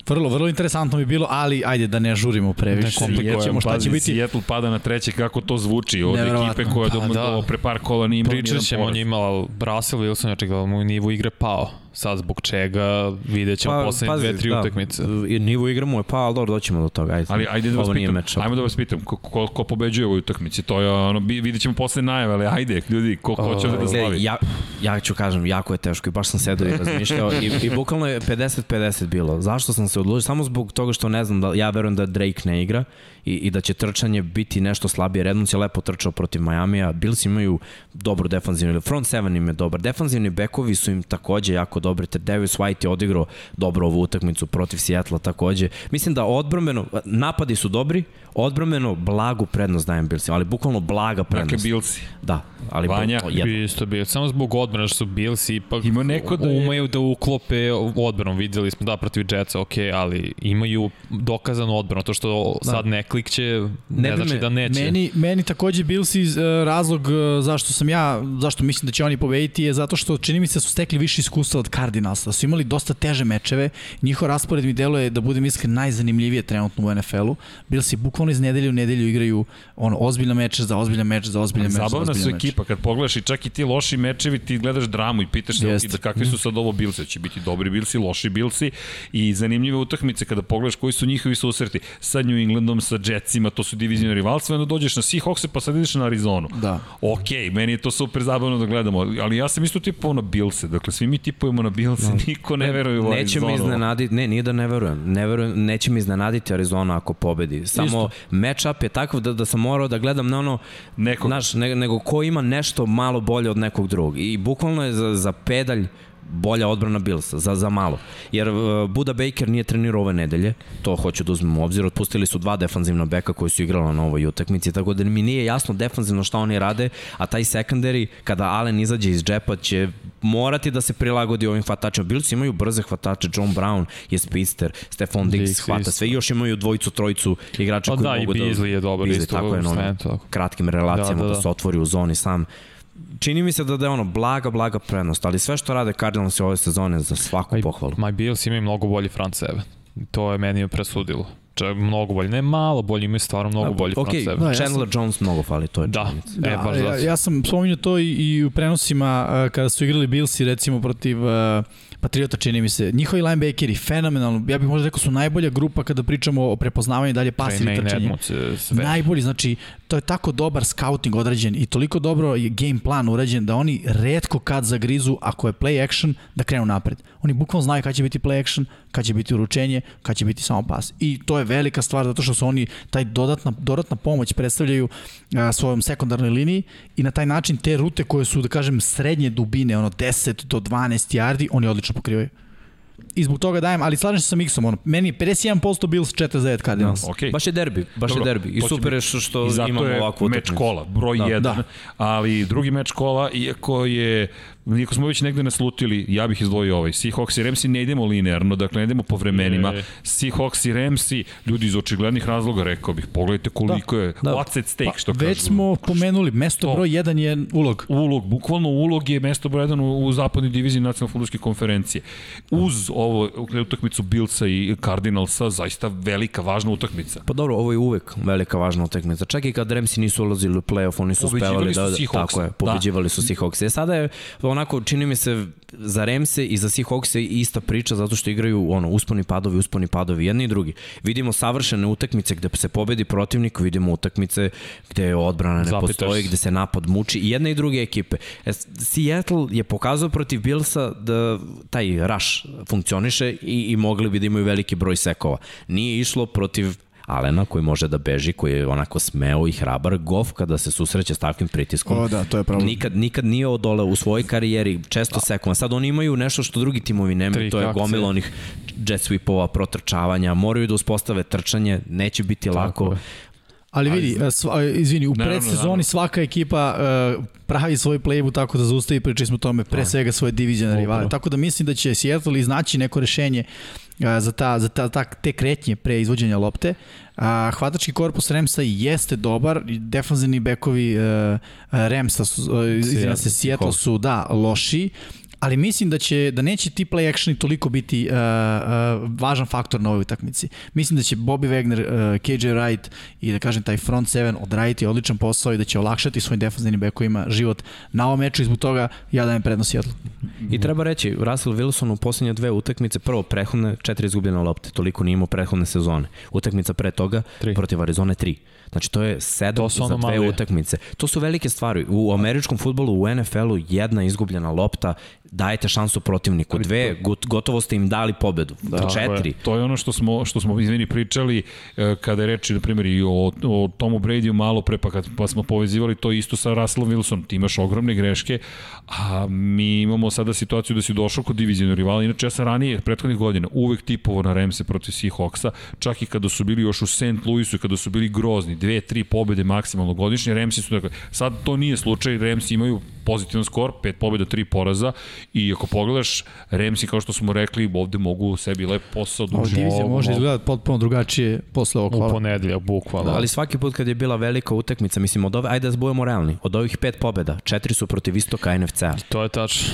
Vrlo, vrlo interesantno bi bilo, ali ajde da ne žurimo previše. Ne jer ćemo šta će biti. Seattle pada na treće, kako to zvuči od ekipe koja pa, do, da. pre par kola nije imala Pričat ćemo njima, Russell Wilson očigledno mu nivu igre pao sad zbog čega vidjet ćemo pa, poslednje dve, tri da, utakmice. I nivo igra mu je pa, ali dobro, doćemo do toga. Ajde, ali ajde da vas pitam, meč, ajmo da vas pitam, ko, ko, ko pobeđuje u utakmici? To je ono, vidjet ćemo posle najave, ali ajde, ljudi, ko, ko će da slavi? Ja, ja ću kažem, jako je teško i baš sam sedao i razmišljao i, i bukvalno je 50-50 bilo. Zašto sam se odlučio? Samo zbog toga što ne znam, da, ja verujem da Drake ne igra i, i da će trčanje biti nešto slabije. Redmond je lepo trčao protiv Majamija, Bills imaju dobro defanzivni, front seven im je dobar. Defanzivni bekovi su im takođe jako dobri, te Davis White je odigrao dobro ovu utakmicu protiv Seattle takođe. Mislim da odbromeno, napadi su dobri, odbromeno blagu prednost dajem Billsima, ali bukvalno blaga prednost. Dakle, Billsi. Da, ali Vanja. Bi isto bio, samo zbog odbrana što su Billsi ipak Ima neko da je... umeju da uklope odbranu, videli smo da protiv Jetsa, ok, ali imaju dokazanu odbranu, to što da. sad ne klikće, ne, ne znači me, da neće. Meni, meni takođe Billsi uh, razlog uh, zašto sam ja, zašto mislim da će oni pobediti je zato što čini mi se da su stekli više iskustva od Cardinalsa, da su imali dosta teže mečeve, njihov raspored mi deluje da budem iskren najzanimljivije trenutno u NFL-u. Billsi bukvalno iz nedelje u nedelju igraju ono ozbiljne meče za ozbiljne meč za ozbiljne meče. Zabavna su ekipa kad pogledaš i čak i ti loši mečevi ti gledaš dramu i pitaš se da kakvi su sad ovo Billsi, će biti dobri Billsi, loši Billsi i zanimljive utakmice kada pogledaš koji su njihovi susreti sa New Englandom, sa Jetsima, to su divizijne rivalstva, onda dođeš na Seahawks pa sad ideš na Arizonu. Da. Ok, meni je to super zabavno da gledamo, ali ja sam isto tipovao na Billse, dakle svi mi tipujemo na Billse, no. niko ne, veruje u Neće mi iznenaditi, ne, nije da ne verujem, ne verujem, neće mi iznenaditi Arizona ako pobedi. Samo isto. Matchup je takav da, da sam morao da gledam na ono, Nekog. Naš, ne, nego ko ima nešto malo bolje od nekog drugog. I bukvalno je za, za pedalj bolja odbrana Billsa, za, za malo. Jer uh, Buda Baker nije trenirao ove nedelje, to hoću da uzmem u obzir, otpustili su dva defanzivna beka koji su igrala na ovoj utakmici, tako da mi nije jasno defanzivno šta oni rade, a taj secondary, kada Allen izađe iz džepa, će morati da se prilagodi ovim hvatačima. Bills imaju brze hvatače, John Brown je spister, Stefan Diggs Dix, hvata sve, još imaju dvojicu, trojicu igrača pa koji da, mogu da... Da, i Beasley je dobar Beasley, isto. Tako je, no, kratkim relacijama da, da, da. da se otvori u zoni sam čini mi se da, da je ono blaga, blaga prednost, ali sve što rade Cardinals ove sezone za svaku my, pohvalu. My Bills imaju mnogo bolji front seven. To je meni presudilo. Čak mnogo bolji, ne malo bolji, imaju stvarno mnogo bolji okay, front seven. Da, Chandler ja sam, Jones mnogo fali, to je da, činjenica. Da, e, baš ja, ja sam spominjao to i, i u prenosima uh, kada su igrali Billsi recimo protiv uh, Patriota čini mi se. Njihovi linebackeri fenomenalno, ja bih možda rekao su najbolja grupa kada pričamo o prepoznavanju dalje pasa ili trčanja. Najbolji, znači to je tako dobar scouting odrađen i toliko dobro je game plan urađen da oni redko kad zagrizu ako je play action da krenu napred. Oni bukvalno znaju kada će biti play action, kada će biti uručenje, kada će biti samo pas. I to je velika stvar zato što su oni taj dodatna, dodatna pomoć predstavljaju a, svojom sekundarnoj liniji i na taj način te rute koje su da kažem srednje dubine, ono 10 do 12 yardi, oni odlično pokrivaju i zbog toga dajem, ali slažem se sa Mixom, ono, meni je 51% Bills 49 Cardinals. No, okay. Baš je derbi, baš Dobro, je derbi. I super je što, što imamo ovakvu utakmicu. meč kola, broj 1, da. da. ali drugi meč kola, iako je Iako smo već negde naslutili, ja bih izdvojio ovaj. Seahawks i Ramsi ne idemo linearno, dakle ne idemo po vremenima. E. Seahawks i Ramsi, ljudi iz očiglednih razloga, rekao bih, pogledajte koliko da, je, da. what's at stake, pa, što kažu. Već smo pomenuli, mesto to, broj 1 je ulog. Ulog, bukvalno ulog je mesto broj 1 u, u zapadnoj diviziji nacionalne futbolske konferencije. Uz ovo utakmicu Billsa i Cardinalsa zaista velika, važna utakmica. Pa dobro, ovo je uvek velika važna utakmica. Čak i kad Remsi nisu ulazili u playoff, oni su uspevali da... Su tako je, pobeđivali da. su Seahawks. E sada je, onako, čini mi se, za Remse i za Seahawks ista priča zato što igraju ono, usponi padovi, usponi padovi, jedni i drugi. Vidimo savršene utakmice gde se pobedi protivnik, vidimo utakmice gde odbrana ne Zapitaš. postoji, gde se napad muči i jedne i druge ekipe. E, Seattle je pokazao protiv Billsa da taj rush funkcioniše i, i mogli bi da imaju veliki broj sekova. Nije išlo protiv Alena koji može da beži, koji je onako smeo i hrabar. Goff kada se susreće s takvim pritiskom. O da, to je pravo. Nikad, nikad nije odole u svojoj karijeri, često da. sekoma. Sad oni imaju nešto što drugi timovi nemaju, to je gomilo onih jet sweepova, protrčavanja, moraju da uspostave trčanje, neće biti Tako lako. Je. Ali vidi, sva, izvini, u predsezoni svaka ekipa uh, pravi svoj playbook tako da zaustavi, pričali smo o tome, pre svega svoje divizijane rivale. Tako da mislim da će Seattle iznaći neko rešenje uh, za, ta, za ta, ta, te kretnje pre izvođenja lopte. A, hvatački korpus Remsa jeste dobar, defanzivni bekovi uh, Remsa, su, uh, izvina se, Seattle su, da, loši, ali mislim da će da neće ti play actioni toliko biti uh, uh, važan faktor na ovoj utakmici. Mislim da će Bobby Wagner, uh, KJ Wright i da kažem taj front seven odraditi odličan posao i da će olakšati svojim defensivnim bekovima život na ovom meču i zbog toga ja dajem prednost Seattle. I treba reći, Russell Wilson u poslednje dve utakmice, prvo prehodne, četiri izgubljene lopte, toliko nije imao prehodne sezone. Utakmica pre toga, tri. protiv Arizone, tri. Znači to je sedam to za dve malije. utakmice. To su velike stvari. U američkom futbolu, u NFL-u jedna izgubljena lopta dajete šansu protivniku. Dve, gotovo ste im dali pobedu. Da, Četiri. Je. To je ono što smo, što smo izvini, pričali e, kada je reči, na primjer, i o, o Tomu Brady-u malo pre, pa, kad, pa smo povezivali to isto sa Russellom Wilson. Ti imaš ogromne greške, a mi imamo sada situaciju da si došao kod divizijnog rivala. Inače, ja sam ranije, prethodnih godina, uvek tipovo na Remse protiv Seahawksa, čak i kada su bili još u St. Louisu i kada su bili grozni, dve, tri pobede maksimalno godišnje, Remsi su dakle, sad to nije slučaj, Remsi imaju pozitivan skor, pet pobjeda, tri poraza i ako pogledaš, Remsi, kao što smo rekli, ovde mogu sebi lep posao da uđe. Divizija može izgledati potpuno drugačije posle ovog hvala. U ponedeljak, bukvalno. Da, ali svaki put kad je bila velika utakmica, mislim, od ove, ajde da zbujemo realni, od ovih pet pobjeda, četiri su protiv istoka NFC-a. To je tačno.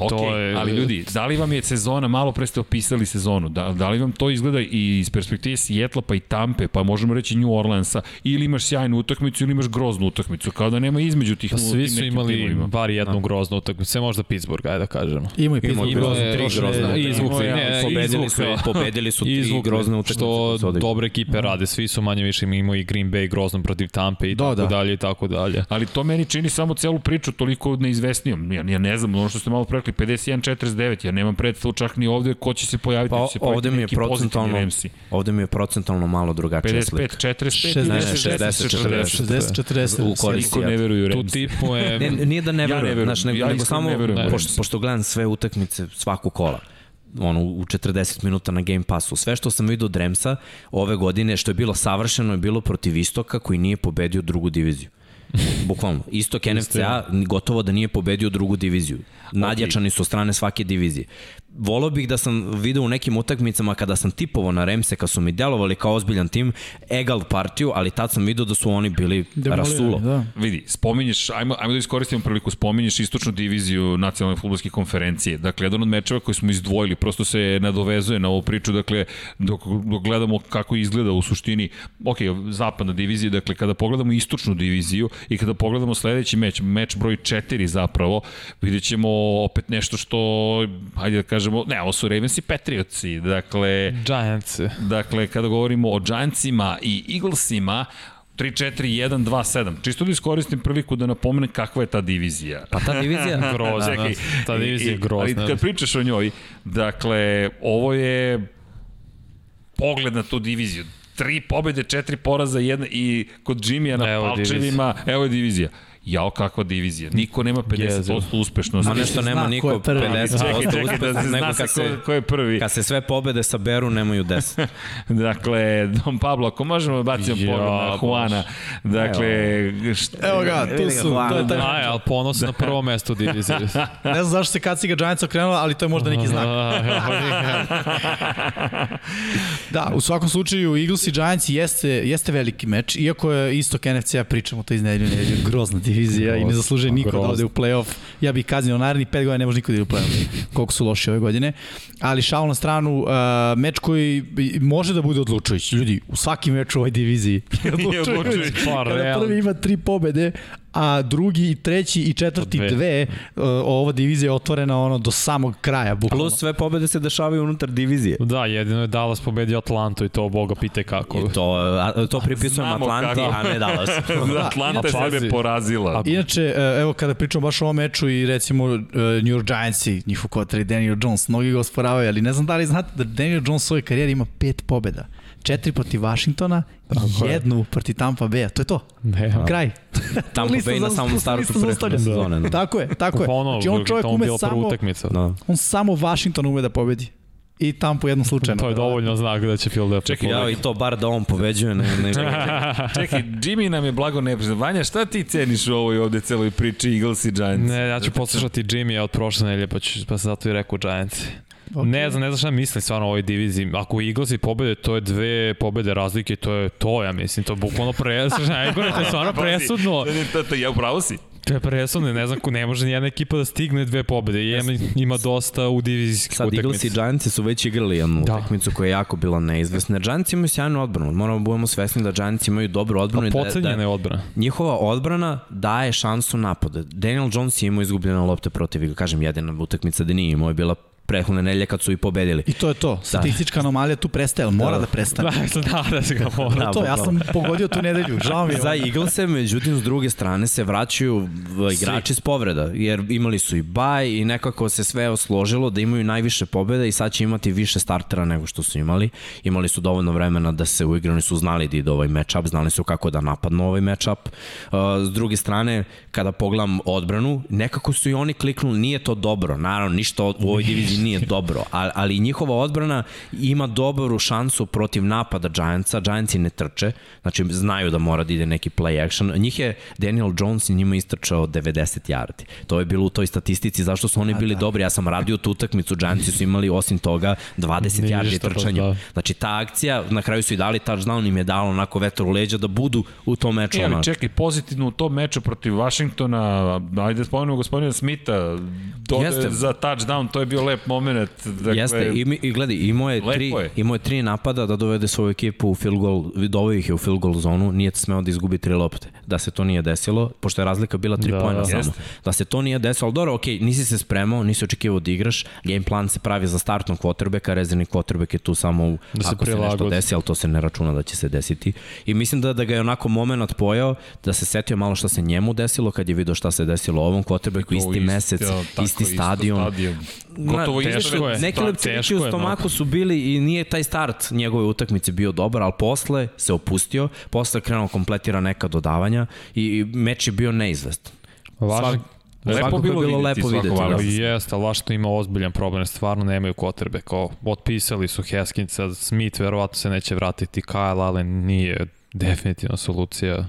Ok, to je... ali ljudi, da li vam je sezona, malo pre ste opisali sezonu, da, da li vam to izgleda i iz perspektive Sijetla pa i Tampe, pa možemo reći New Orleansa, ili imaš sjajnu utakmicu ili imaš groznu utakmicu, kao da nema između tih pa svi su imali bar jednu da. groznu utakmicu, sve možda Pittsburgh, ajde da kažemo. Ima i Pittsburgh groznu, tri grozne. Izvukli, ne, pobedili su, pobedili su tri grozne utakmice. Što dobre ekipe rade, svi su manje više imao i Green Bay grozno protiv Tampe i da, tako da. dalje i tako dalje. Ali to meni čini samo celu priču toliko neizvesnijom. Ja, ja ne znam, ono što ste malo prekli, 51-49, ja nemam predstavu čak ni ovde ko će se pojaviti. Pa, će se ovde mi je procentalno, ovde mi je procentalno malo drugačije 55, 45, 60, 60, 40. 60, 40. U korist. ne veruju Tu tipu je... Ne, nije da ne veruju, ja ne verujem, znaš, nego, ja nego samo, ne pošto, pošto gledam sve utakmice svaku kola, ono, u 40 minuta na Game Passu. Sve što sam vidio od Remsa ove godine, što je bilo savršeno, je bilo protiv Istoka koji nije pobedio drugu diviziju. Bukvalno. Istok NFCA gotovo da nije pobedio drugu diviziju. Nadjačani su strane svake divizije volao bih da sam video u nekim utakmicama kada sam tipovao na Remse, kad su mi delovali kao ozbiljan tim, egal partiju, ali tad sam video da su oni bili Demolirani, rasulo. Da. Vidi, spominješ, ajmo, ajmo da iskoristimo priliku, spominješ istočnu diviziju nacionalne futbolske konferencije. Dakle, jedan od mečeva koji smo izdvojili, prosto se nadovezuje na ovu priču, dakle, dok, dok gledamo kako izgleda u suštini, ok, zapadna divizija, dakle, kada pogledamo istočnu diviziju i kada pogledamo sledeći meč, meč broj 4 zapravo, vidjet ćemo opet nešto što, hajde da kažem, kažemo, ne, ovo su Ravens i Patriotsi, dakle... Giants. Dakle, kada govorimo o Giantsima i Eaglesima, 3, 4, 1, 2, 7. Čisto da iskoristim priliku da napomenem kakva je ta divizija. Pa ta divizija grozna. Čekaj, ta divizija je grozna. Ali kad pričaš o njoj, dakle, ovo je pogled na tu diviziju. Tri pobede, četiri poraza, jedna i kod Jimmy-a na evo palčevima, divizija. evo je divizija jao kakva divizija. Niko nema 50% uspešnosti. Ma nešto nema niko 50% uspešnosti, da nego kad se, ko je prvi. Kad se sve pobede saberu, nemaju 10. dakle, Don Pablo, ako možemo da bacimo pogled na Juana. Dakle, šta, Evo ga, tu su. To je taj... Aj, ali ponos na prvo mesto u diviziji. ne znam zašto se Kaciga Giants okrenula, ali to je možda neki znak. da, u svakom slučaju Eagles i Giants jeste, jeste veliki meč, iako je istok NFC-a pričamo to iz nedelju nedelju, grozna divizija i ne zaslužuje niko da ode u play-off. Ja bih kaznio naredni pet godina ne može niko da ide u play-off. Koliko su loši ove godine. Ali šal na stranu, uh, meč koji može da bude odlučujući. Ljudi, u svakim meču u ovoj diviziji je odlučujući. Pa, Kada prvi ima tri pobede, a drugi i treći i četvrti dve, dve uh, ova divizija je otvorena ono do samog kraja bukvalno. Plus sve pobede se dešavaju unutar divizije. Da, jedino je Dallas pobedio Atlantu i to boga pite kako. I to, a, to pripisujem Atlanti, kako. a ne Dallas. da, Atlanta je sebe porazila. Inače, uh, evo kada pričamo baš o ovom meču i recimo uh, New York Giantsi, njihov kotari Daniel Jones, mnogi ga osporavaju, ali ne znam da li znate da Daniel Jones u svojoj karijeri ima pet pobeda četiri protiv Washingtona, Tako jednu je. protiv Tampa Bay-a. To je to. Ne, Kraj. Tampa Bay na samom startu pre sezone. Da. Tako je, tako je. Znači on čovjek ume samo, da. on samo Washington ume da pobedi i tamo po jednom slučaju. To je dovoljno znak da će Philadelphia Čekaj, ja i to bar da on pobeđuje. Ne, ne, Čekaj, Jimmy nam je blago nepriznan. Vanja, šta ti ceniš u ovoj ovde celoj priči Eagles i Giants? Ne, ja ću poslušati Jimmy od prošle nelje, pa, ću, pa sam zato i rekao Giants. Okay. Ne znam, ne znam šta mislim stvarno o ovoj diviziji. Ako Eaglesi pobede, to je dve pobede razlike, to je to, ja mislim, to je bukvalno presudno. to je stvarno presudno. To, to, ja upravo si. To je presudno, ne znam, ne može nijedna ekipa da stigne dve pobede. Jedna ima dosta u divizijskih Sad utakmica. Sad Eagles i Giants su već igrali jednu da. utakmicu koja je jako bila neizvesna. Giants imaju sjajnu odbranu. Moramo da budemo svesni da Giants imaju dobru odbranu. Pa pocenjena da, da, odbrana. Njihova odbrana daje šansu napada. Daniel Jones je imao izgubljene lopte protiv, kažem, jedina utakmica da nije imao je bila prethodne nedelje kad su i pobedili. I to je to. Da. Statistička da. anomalija tu prestaje, ali mora da, da prestane. Da, da, da se ga mora. Da, to, ja sam pogodio tu nedelju, žao mi je. Za Eaglese, međutim, s druge strane se vraćaju igrači s povreda, jer imali su i baj i nekako se sve osložilo da imaju najviše pobjeda i sad će imati više startera nego što su imali. Imali su dovoljno vremena da se uigraju, oni su znali da ide ovaj matchup, znali su kako da napadnu ovaj matchup. Uh, s druge strane, kada pogledam odbranu, nekako su i oni kliknuli, nije to dobro. Naravno, ništa u ovoj diviziji nije dobro, ali, ali njihova odbrana ima dobru šansu protiv napada Giantsa, Giantsi ne trče, znači znaju da mora da ide neki play action. Njih je Daniel Jones i njima istrčao 90 yardi. To je bilo u toj statistici zašto su oni bili da. dobri. Ja sam radio tu utakmicu, Giantsi su imali osim toga 20 Nije yardi trčanja. Da. Znači ta akcija, na kraju su i dali touchdown, im je dalo onako vetar u leđa da budu u tom meču. E, ali čekaj, pozitivno u tom meču protiv Washingtona, ajde spomenemo gospodina Smitha, Jeste. za touchdown, to je bio lep moment. Dakle, Jeste, i, i gledaj, imao je, tri, je. imao je tri napada da dovede svoju ekipu u field goal, doveo ih je u field goal zonu, nije smeo da izgubi tri lopte. Da se to nije desilo, pošto je razlika bila tri da, pojena samo. Da se to nije desilo, ali dobro, okej, okay, nisi se spremao, nisi očekivao da igraš, game plan se pravi za startnog quarterbacka, rezervni quarterback je tu samo u, da ako se, se nešto desi, ali to se ne računa da će se desiti. I mislim da, da ga je onako moment pojao, da se setio malo šta se njemu desilo, kad je video šta se desilo ovom quarterbacku, isti isti mesec, isti stadion. stadion. Gotovo teško je. Neki lepcevići u stomaku su bili i nije taj start njegove utakmice bio dobar, ali posle se opustio, posle krenuo kompletira neka dodavanja i meč je bio neizvestan. Važno, Lepo bilo, bilo lepo videti. Da. Jeste, ali što ima ozbiljan problem, stvarno nemaju kotrbe. Kao, otpisali su Heskinsa, Smith verovatno se neće vratiti, Kyle Allen nije definitivno solucija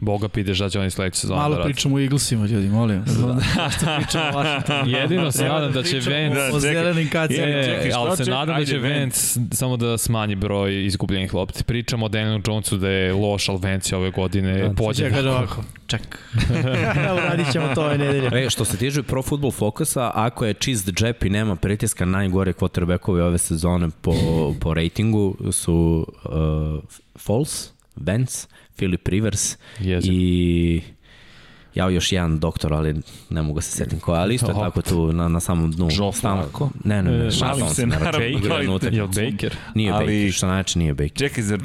Boga pide šta će oni sledeće sezone Malo da pričamo o Eaglesima, ljudi, molim vas. Da, što pričamo o Washingtonu. Jedino se nadam da će Vance... O zelenim kacima. Je, ali se nadam da će Vance samo da smanji broj izgubljenih lopti. Pričamo o Danielu Jonesu da je loš, ali Vance ove godine da, pođe. Čekaj ovako, ček. Uradit ćemo to ove nedelje. E, što se tiže Pro Football Focusa, ako je čist džep i nema pritiska, najgore quarterbackovi ove sezone po, po ratingu su uh, False, Vance, Philip Rivers Jezim. i ja još jedan doktor, ali ne mogu se setim koja, ali isto je tako tu na, na samom dnu. Joe Flacco? Ne, ne, ne, ne šalim se, naravno. Baker? Nije ali, Baker, što znači nije Baker. Čekaj, zar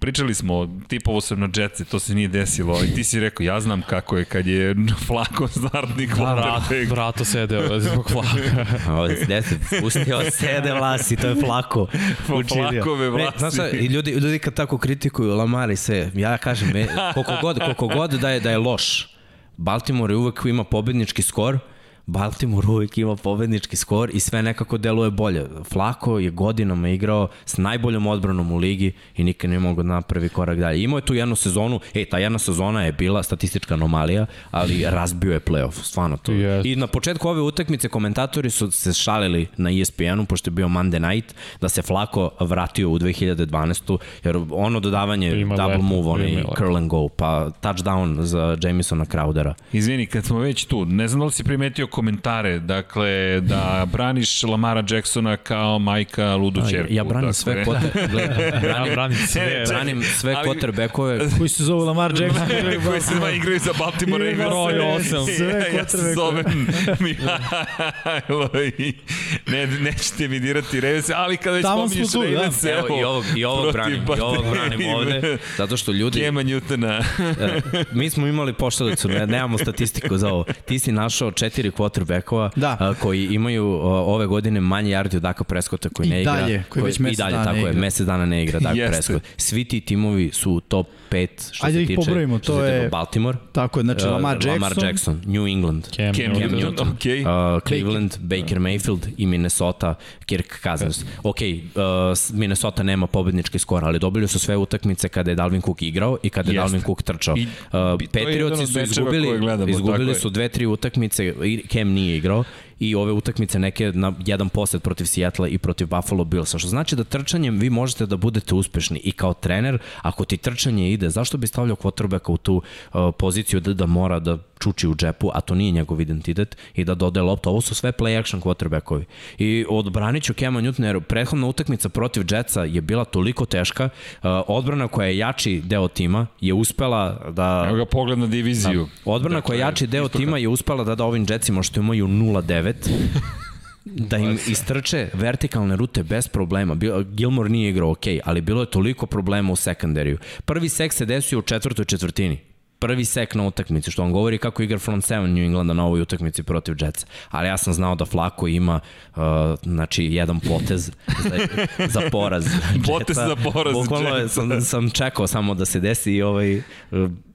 pričali smo, tipovo sam na Jetsi, to se nije desilo, i ti si rekao, ja znam kako je kad je Flako startnik da, vrat, vrato sede zbog Flaka. Ovo se pustio sede vlasi, to je Flako. Flakove vlasi. Ne, znaš, i ljudi, ljudi kad tako kritikuju Lamar i sve, ja kažem, koliko god, koliko god da je, da je loš, Baltimore je uvek ima pobednički skor, Baltimore uvijek ima pobednički skor i sve nekako deluje bolje. Flako je godinama igrao s najboljom odbranom u ligi i nikad ne mogu da napravi korak dalje. Imao je tu jednu sezonu, ej, ta jedna sezona je bila statistička anomalija, ali razbio je playoff, stvarno to. Yes. I na početku ove utakmice komentatori su se šalili na ESPN-u, pošto je bio Monday night, da se Flako vratio u 2012. Jer ono dodavanje, Ima double lepo, move, onaj lepo. curl and go, pa touchdown za Jamisona Crowdera. Izvini, kad smo već tu, ne znam da li si primetio komentare, dakle, da braniš Lamara Jacksona kao majka ludu čerku. Ja branim dakle. sve kote, gledaj, Ja branim, branim sve. branim sve Ali- quarterbackove Koji se zove Lamar Jackson. koji se dva igraju za Baltimore Ima Ravens. broj osam. Sve ja se zovem Mihajlo i ne, nećete mi dirati Ravens, ali kada već tu, da. Ravens, Evo, i ovog, i ovog branim, i ovog branim ovde, zato što ljudi, Kema Newtona. E, mi smo imali pošalicu, ne, nemamo statistiku za ovo. Ti si našao četiri quarterbackova Da. a, koji imaju a, ove godine manje yardi od Daka Preskota koji I ne igra. dalje, koji već I dalje, dana tako je, mesec dana ne igra Dak. Prescott. Svi ti timovi su u top 5 što Ajde se ih tiče, pobrojimo, što to tiče je- Baltimore, Tako je, znači uh, Lamar Jackson. Lamar Jackson, New England, Cam, Cam Newton. Newton, okej. Uh, Cleveland, Baker Mayfield i Minnesota, Kirk Cousins. Ok, uh, Minnesota nema pobednički skor, ali dobili su sve utakmice kada je Dalvin Cook igrao i kada je Jeste. Dalvin Cook trčao. I- Uh, Patriotsi su izgubili, gledamo, izgubili su dve, tri utakmice, i Cam nije igrao i ove utakmice neke na jedan posed protiv Seattle i protiv Buffalo Billsa, što znači da trčanjem vi možete da budete uspešni i kao trener, ako ti trčanje ide, zašto bi stavljao quarterbacka u tu uh, poziciju da, da mora da čuči u džepu, a to nije njegov identitet i da dodaje loptu. Ovo su sve play action quarterbackovi. I odbranit ću Kema Newtona jer prethodna utakmica protiv Jetsa je bila toliko teška. Uh, odbrana koja je jači deo tima je uspela da... Evo ga pogled na diviziju. Odbrana koja je jači deo tima je uspela da da ovim Jetsima što imaju 0-9 da im istrče vertikalne rute bez problema. Gilmore nije igrao ok, ali bilo je toliko problema u sekundariju. Prvi sek se desio u četvrtoj četvrtini prvi sek na utakmici, što vam govori kako igra front seven New Englanda na ovoj utakmici protiv Jetsa. Ali ja sam znao da Flako ima uh, znači, jedan potez za, za poraz Potez za poraz Bukvalno je, Jetsa. sam, sam čekao samo da se desi i ovaj, uh,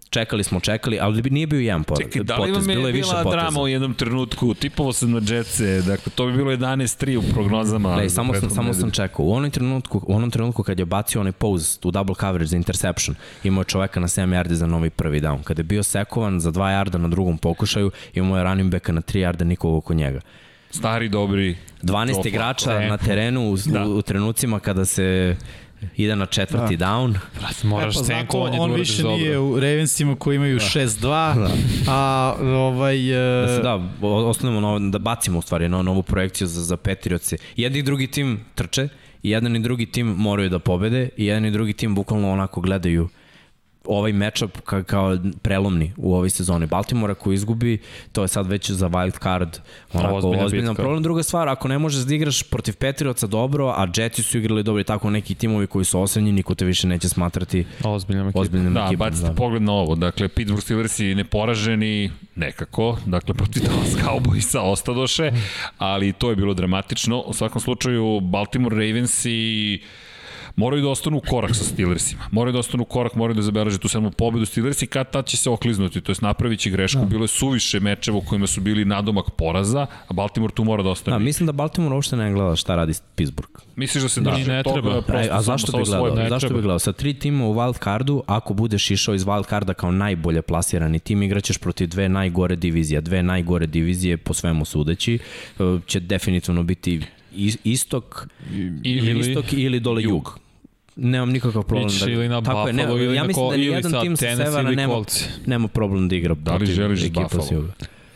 čekali smo, čekali, ali nije bio jedan poraz, Čekaj, da li potez, vam bilo je je više bila poteza. drama u jednom trenutku? Tipovo sam na Jetse, dakle, to bi bilo 11-3 u prognozama. Za samo sam, samo sam čekao. U onom trenutku, u onom trenutku kad je bacio onaj pause u double coverage za interception, imao je čoveka na 7 yardi za novi prvi down. Kada je bio sekovan za 2 yarda na drugom pokušaju, imao je running backa na 3 yarda nikog oko njega. Stari, dobri. 12 Top igrača na terenu u, Da. u, u trenucima kada se ide na četvrti Da. down. Moraš e, pa stenkovanje da on uradiš više dobro. nije u Ravensima koji imaju 6-2, a ovaj... Da se e, da, ostanemo na, ovo- da bacimo u stvari na novu projekciju za, za Patriotse. Jedan i drugi tim trče, i jedan i drugi tim moraju da pobede, i jedan i drugi tim bukvalno onako gledaju ovaj matchup ka, kao prelomni u ovoj sezoni. Baltimore ako izgubi, to je sad već za wild card onako Ozbiljna ozbiljan problem. Druga stvar, ako ne možeš da igraš protiv Patriotsa dobro, a Jetsi su igrali dobro i tako neki timovi koji su osenjeni, niko te više neće smatrati Ozbiljna ekipa. ozbiljnim Da, ekipom. bacite pogled na ovo. Dakle, Pittsburgh Steelersi neporaženi nekako, dakle, protiv Dallas Cowboysa ostadoše, ali to je bilo dramatično. U svakom slučaju, Baltimore Ravensi moraju da ostanu u korak sa Steelersima. Moraju da ostanu u korak, moraju da zabeleže tu sedmu pobedu. Steelersi kad tad će se okliznuti, to je napravit će grešku. Bilo je suviše mečeva u kojima su bili nadomak poraza, a Baltimore tu mora da ostane. Da, mislim da Baltimore uopšte ne gleda šta radi Pittsburgh. Misliš da se Da, drži ne toga treba. prosto E, a zašto bi gledao? Ne Zašto treba. bi gledao? Sa tri tima u wild cardu, ako budeš išao iz wild carda kao najbolje plasirani tim, igraćeš protiv dve najgore divizije. Dve najgore divizije, po svemu sudeći, e, će definitivno biti is- istok ili, Ili- istok ili dole jug. Nemam nikakav problem Ići ili na Tako je, Buffalo ne, ili ja na mislim da ili nijedan tim sa Tennessee severa ili nema, Colts. nema problem da igra Da li želiš ekipa Buffalo?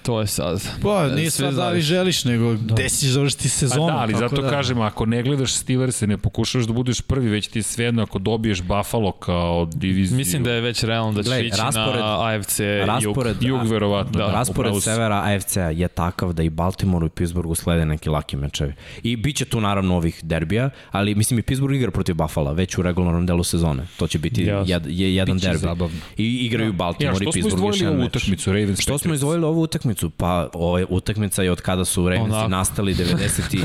To je sad. Pa, nije Sve sad da li želiš, nego da. gde si završiti Pa sezonu. da, ali zato da. kažem, ako ne gledaš Steelers ne pokušaš da budeš prvi, već ti je svejedno ako dobiješ Buffalo kao diviziju. Mislim da je već realno da će ići raspored- na AFC raspored- jug. Jug verovatno. Da, Da, Raspored severa AFC-a je takav da i Baltimore i Pittsburghu slede neki laki mečevi. I bit će tu naravno ovih derbija, ali mislim i Pittsburgh igra protiv Buffalo već u regularnom delu sezone. To će biti Jasno. jed, je, jedan derbi. zabavno. I igraju Ja, Baltimore što i smo Pittsburgh još izdvojili jedan ovu utakmicu Ravens Što smo izdvojili ovu utakmicu? Pa ova utakmica je od kada su Ravensi Onako. nastali 90 i,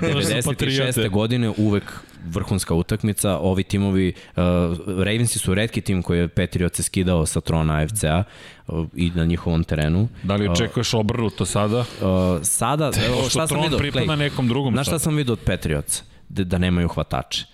96. Patriote. godine uvek vrhunska utakmica. Ovi timovi, uh, Ravensi su redki tim koji je Patriots skidao sa trona AFC-a uh, i na njihovom terenu. Da li očekuješ obrnuto sada? Uh, sada, evo, šta sam vidio? Pripada nekom drugom. Znaš šta sam vidio od Patriots? Da, da nemaju hvatače.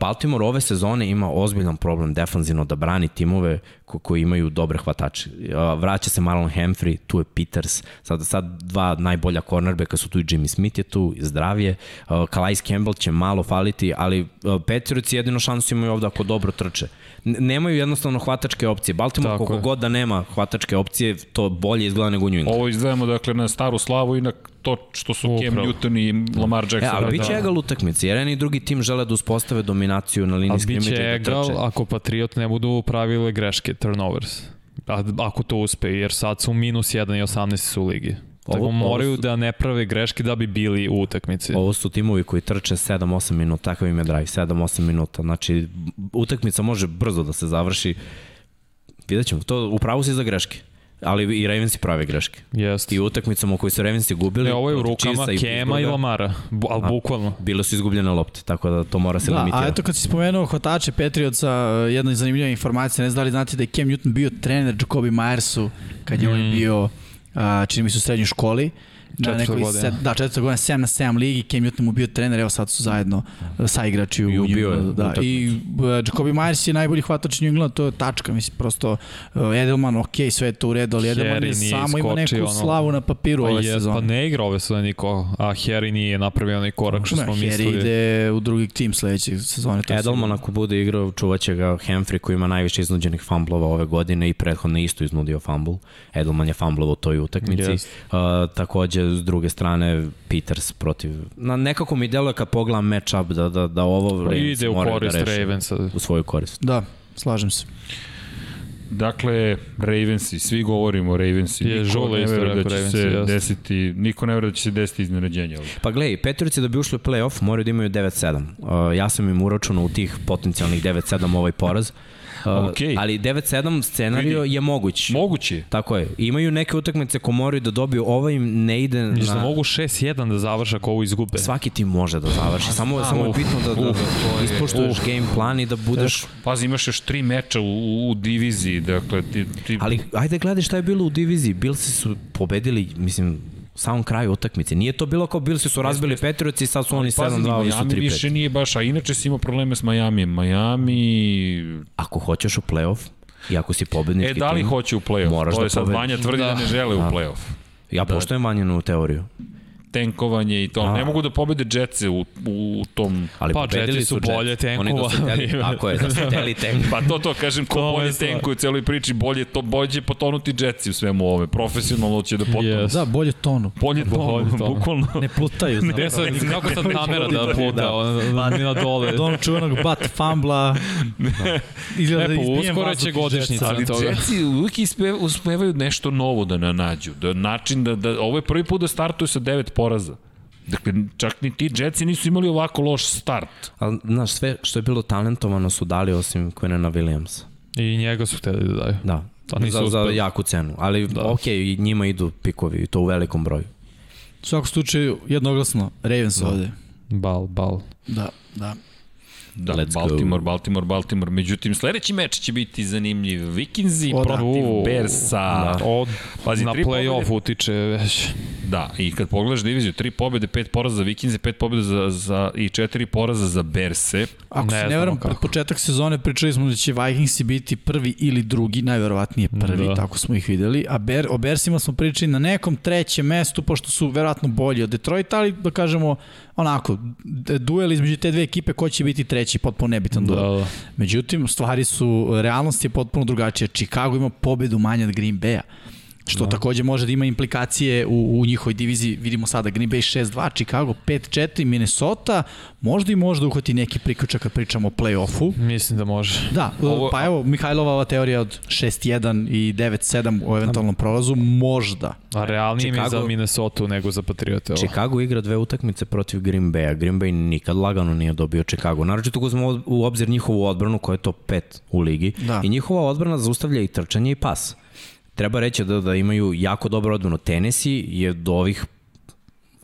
Baltimore ove sezone ima ozbiljan problem defanzivno da brani timove ko, koji imaju dobre hvatače. Vraća se Marlon Humphrey, tu je Peters, sad, sad dva najbolja cornerbacka su tu i Jimmy Smith je tu, zdravije. Calais Campbell će malo faliti, ali Patriots jedino šansu imaju ovde ako dobro trče. Nemaju jednostavno hvatačke opcije. Baltimore Tako koliko je. god da nema hvatačke opcije, to bolje izgleda nego New England. Ovo izgledamo dakle na staru slavu i na to što su Upravo. Cam Newton i Lamar Jackson. E, ali biće da. egal utakmici, jer jedan i drugi tim žele da uspostave dominaciju na liniji skrimiđa i da trče. Ali biće egal ako Patriot ne budu pravile greške, turnovers. A, ako to uspe, jer sad su minus 1 i 18 su u ligi. Ovo, Tako moraju su, da ne prave greške da bi bili u utakmici. Ovo su timovi koji trče 7-8 minuta, takav im je drive, 7-8 minuta. Znači, utakmica može brzo da se završi. Vidjet ćemo, to upravo si za greške ali i Ravensi prave greške. Jeste. I utakmicama u kojoj su Ravensi gubili. Ne, ovo je u rukama Kema i, i Lamara, bu, ali bukvalno. Bile su izgubljene lopte, tako da to mora se da, limitirati. A eto kad si spomenuo hvatače Patriotsa, jedna zanimljiva informacija, ne znam da li znate da je Cam Newton bio trener Jacobi Myersu kad je mm. on bio, a, čini mi se u srednjoj školi. Na nekoj da, četvrta godina, 7 na 7 ligi, Cam Newton mu bio trener, evo sad su zajedno sa igrači u I ubio je. Da, I uh, Jacobi Myers je najbolji hvatač New England, to je tačka, mislim, prosto uh, Edelman, ok, sve je to u redu, ali Edelman je samo ima neku ono, slavu na papiru ove je, sezone. Pa ne igra ove sezone niko, a Harry nije napravio onaj korak što ne, smo Harry mislili. Harry ide u drugi tim sledeće sezone. To Edelman ako bude igrao, čuvaće ga Humphrey koji ima najviše iznuđenih fumblova ove godine i prethodno isto iznudio fumble. Edelman je fumblovo toj utakmici. Yes. Uh, takođe, s druge strane, Peters protiv... Na, nekako mi deluje kad pogledam match-up da, da, da ovo pa ide u da korist da Ravensa. U svoju korist. Da, slažem se. Dakle, Ravensi, svi govorimo o Ravensi. Je, niko ne veruje da će Ravensi, se jasno. desiti, niko ne veruje da će se desiti iznenađenje. Pa gledaj, Petrovici da bi ušli u play-off moraju da imaju 9-7. Uh, ja sam im uračunao u tih potencijalnih 9-7 ovaj poraz. Okay. Ali 9-7 scenario je moguć. Moguće. Tako je. Imaju neke utakmice ko moraju da dobiju, ovo im ne ide Mislim da na... da mogu 6-1 da završa ako ovo izgube. Svaki tim može da završi. Samo, uh, samo je bitno da, da, da ispoštuješ uh, game plan i da budeš... Pazi, imaš još tri meča u, u diviziji, dakle ti, ti... Ali ajde gledaj šta je bilo u diviziji. Bilsi su pobedili, mislim, samom kraju utakmice. Nije to bilo kao Bilsi su razbili Patriots i sad su oni 7-2, oni su 3-5. više nije baš, a inače si imao probleme s Miami. Miami... Ako hoćeš u play-off, I ako si pobednički tim... E, da li tim, hoće u play-off? To da je sad Vanja tvrdi da, da ne žele da. u play-off. Ja da. poštojem Vanjenu teoriju tenkovanje i to. A. Ne mogu da pobede Jetsi u, u tom... Ali pa Jetsi su bolje tenkova. Tako je, da su teli tenk. pa to to, kažem, ko to bolje tenkuje u celoj priči, bolje, to, bolje će potonuti Jetsi u svemu ovome. Profesionalno će da potonu. Yes. Da, bolje tonu. Bolje tonu, bolje tonu. bukvalno. Ne plutaju. ne, sad, kako sad kamera da puta, da. ona, na dole. Od onog čuvanog bat fambla. Da. Izgleda da uskoro će godišnjica Ali Jetsi uvijek uspevaju nešto novo da nađu. Da način da, da, ovo je prvi put da startuju sa devet poraza. Dakle, čak ni ti Jetsi nisu imali ovako loš start. Ali, znaš, sve što je bilo talentovano su dali osim Quinena Williamsa. I njega su hteli da daju. Da, A nisu za, za jaku cenu. Ali, da. ok, i njima idu pikovi, i to u velikom broju. U svakom slučaju, jednoglasno, Ravens da. ovde. Bal, bal. Da, da. Da, Let's Baltimore, go. Baltimore, Baltimore. Međutim, sledeći meč će biti zanimljiv. Vikinzi o, protiv da. Bersa. Da. Od, Pazi, na play-off utiče već. Da, i kad pogledaš diviziju, tri pobede, pet poraza za Vikinze, pet pobede za, za, i četiri poraza za Berse. Ako ne se ne veram, pred početak sezone pričali smo da će Vikingsi biti prvi ili drugi, najverovatnije prvi, da. tako smo ih videli. A Ber, o Bersima smo pričali na nekom trećem mestu, pošto su verovatno bolji od Detroita, ali da kažemo, onako, duel između te dve ekipe, ko će biti treći, potpuno nebitan duel. Da, da. Međutim, stvari su, realnost je potpuno drugačija. Chicago ima pobedu manje od Green Bay-a što da. takođe može da ima implikacije u, u njihovoj diviziji. Vidimo sada Green Bay 6-2, Chicago 5-4, Minnesota, možda i možda uhvati neki priključak kad pričamo o play-offu. Mislim da može. Da, Ovo... pa evo, Mihajlova ova teorija od 6-1 i 9-7 u eventualnom prolazu, možda. A realnije Chicago, mi za Minnesota nego za Patriote. Chicago igra dve utakmice protiv Green Bay-a. Green Bay nikad lagano nije dobio Chicago. Naravno, tu uzmemo u obzir njihovu odbranu koja je to pet u ligi. Da. I njihova odbrana zaustavlja i trčanje i pas treba reći da, da imaju jako dobro odbranu. Tennessee je do ovih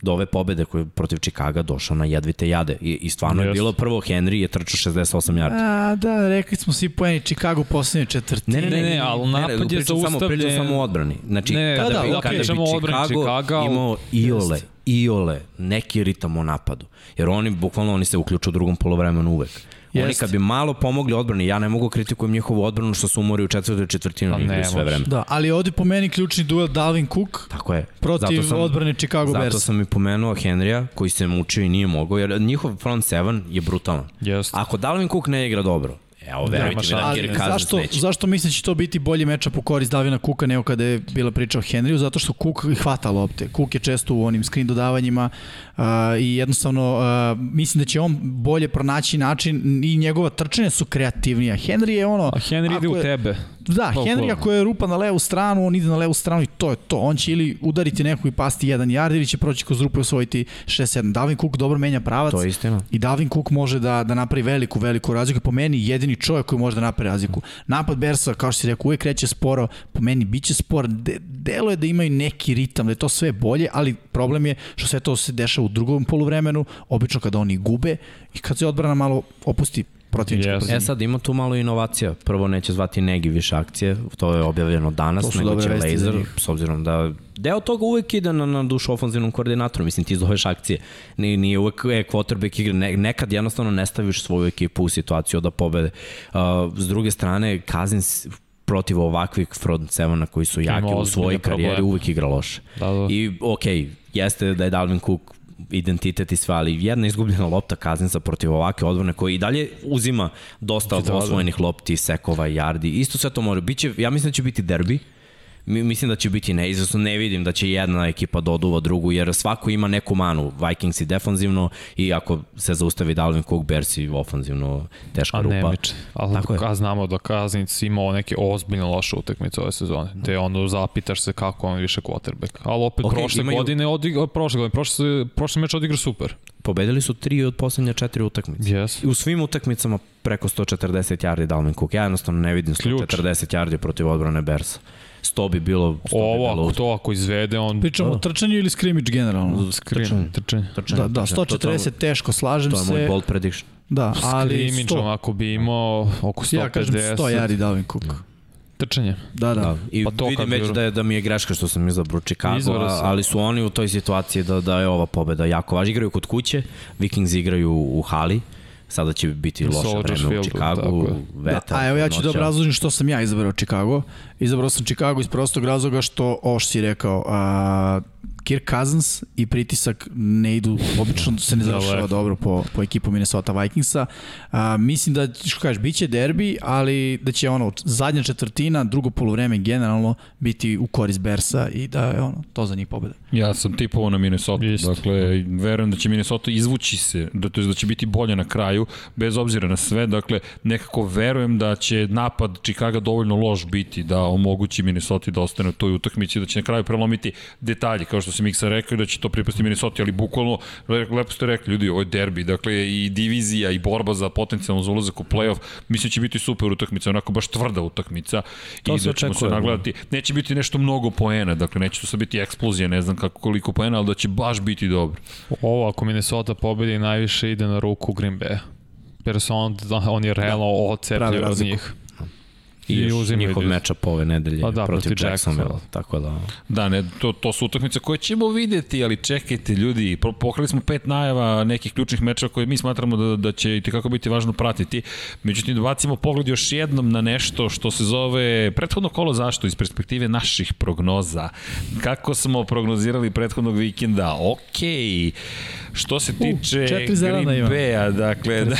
do ove pobede koje protiv Čikaga došao na jedvite jade. I, i stvarno je Jeste. bilo prvo Henry je trčao 68 yardi. A, da, rekli smo svi poeni Chicago u poslednjoj četvrtini. ne, ne, ali napad je pričam samo, pričam zaustavljen- samo o odbrani. Znači, Ne, kada, da, bi, da, kada bi pričamo o odbrani Chicago Chicaga, ali- imao iole, iole, neki ritam u napadu. Jer oni, bukvalno, oni se uključuju u drugom polovremenu uvek. Oni Jeste. kad bi malo pomogli odbrani, ja ne mogu kritikujem njihovu odbranu što su umori u četvrtoj četvrtinu Pa ne sve vreme. Da, ali ovde po meni ključni duel Dalvin Cook Tako je. protiv Zato sam- odbrane Chicago Zato Bears. sam i pomenuo Henrya, koji se mučio i nije mogao, jer njihov front seven je brutalan. Jeste. Ako Dalvin Cook ne igra dobro, evo, verujte mi da Kirk Cousins zašto, neće. zašto mislim da će to biti bolji mečap u korist Davina Kuka nego kada je bila priča o Henryu? Zato što i hvata lopte. Cook je često u onim screen dodavanjima uh, i jednostavno uh, mislim da će on bolje pronaći način i njegova trčanja su kreativnija. Henry je ono... A Henry ide u je- tebe. Da, Pa, Henry ko- ako je rupa na levu stranu, on ide na levu stranu i to je to. On će ili udariti neku i pasti jedan yard ili će proći kroz rupu i osvojiti 6-7. Dalvin Cook dobro menja pravac. To je istina. I Dalvin Cook može da, da napravi veliku, veliku razliku. Po meni jedini čovjek koji može da napravi razliku. Napad Bersa, kao što si rekao, uvijek kreće sporo. Po meni biće sporo. De, delo je da imaju neki ritam, da je to sve bolje, ali problem je što sve to se dešava u drugom poluvremenu, obično kada oni gube i kad se odbrana malo opusti protivnička Yes. E sad ima tu malo inovacija. Prvo neće zvati Negi više akcije, to je objavljeno To danas, su nego će laser, s obzirom da deo toga uvek ide na, na dušu ofenzivnom koordinatoru, mislim ti zoveš akcije, nije, nije uvek je quarterback igra, ne, nekad jednostavno ne staviš svoju ekipu u situaciju da pobede. Uh, s druge strane, Cousins protiv ovakvih front sevena koji su jaki u svojoj karijeri uvek igra loše. Da, da. I okej, jeste da je Dalvin Cook identitet i sve, ali jedna izgubljena lopta Kazinsa protiv ovake odbrane koji i dalje uzima dosta osvojenih lopti, sekova, jardi. Isto sve to može. Biće, ja mislim da će biti derbi. Mi, mislim da će biti neizvesno, ne vidim da će jedna ekipa da oduva drugu, jer svako ima neku manu, Vikings i defanzivno i ako se zaustavi Dalvin Cook, Bears i ofanzivno teška A rupa. ne meče. Ali Tako a znamo da Kaznic imao neke ozbiljno loše utakmice ove sezone. Gde ono zapitaš se kako on više quarterback. Ali opet Ok, okay, prošle imaju- godine odigrao, prošle godine, prošle, prošle meč odigrao super. Pobedili su tri od poslednje četiri utakmice. Yes. I u svim utakmicama preko 140 yardi Dalvin Cook. Ja jednostavno ne vidim Ključ. 140 yardi protiv odbrane Bersa. 100 bi bilo, 100 bi Ovo, bilo ako to ako izvede, on... Pričamo o trčanju ili scrimmage generalno? Screen, trčanje. trčanje. trčanje. Da, da, To- to- 140 teško, slažem To je moj se. bold prediction. Da, ali 100. ako bi imao oko 150. Ja kažem 100 yardi Dalvin Cook. Trčanje. Da, da. Da. I Pa to vidim već bi- da je, da mi je greška što sam izabrao Chicago, Izvora a- ali su oni u toj situaciji da, da je ova pobeda jako važna. Igraju kod kuće, Vikings igraju u hali, sada će biti loše vreme u Chicagu, vetar. Da, a evo ja ću da hladnoća. obrazložim što sam ja izabrao Chicago. Izabrao sam Chicago iz prostog razloga što, ovo što si rekao, a, Kirk Cousins i pritisak ne idu, obično se ne završava dobro po, po ekipu Minnesota Vikingsa. A, mislim da, što kažeš, bit će derbi, ali da će ono, zadnja četvrtina, drugo polovreme generalno biti u korist Bersa i da je ono, to za njih pobeda. Ja sam tipovao na Minnesota, Isto. dakle, verujem da će Minnesota izvući se, da, to je da će biti bolje na kraju, bez obzira na sve, dakle, nekako verujem da će napad Chicago dovoljno loš biti da omogući Minnesota da ostane u toj utakmici, da će na kraju prelomiti detalje, kao što se Miksa rekao, da će to pripasti Minnesota, ali bukvalno, le- lepo ste rekli, ljudi, ovo je derbi, dakle, i divizija, i borba za potencijalno za ulazak u playoff, mislim da će biti super utakmica, onako baš tvrda utakmica, To i se da ćemo se očekuje, da. nagledati neće biti nešto mnogo poena, dakle neće to sad biti eksplozija, ne znam kako koliko poena, ali da će baš biti dobro. Ovo, ako Minnesota pobedi, najviše ide na ruku Green Bay. Jer su on, on je realno da, od razliku. njih. I još uzimaju njihov mečap ove nedelje Pa da, protiv, protiv Jacksonville. Jacksonville. Tako da... Da, ne, to, to su utakmice koje ćemo videti, ali čekajte ljudi, pokrili smo pet najava nekih ključnih mečeva koje mi smatramo da, da će i kako biti važno pratiti. Međutim, da bacimo pogled još jednom na nešto što se zove prethodno kolo zašto iz perspektive naših prognoza. Kako smo prognozirali prethodnog vikenda? Okej. Što se tiče zelena Green. Bay-a, dakle, da.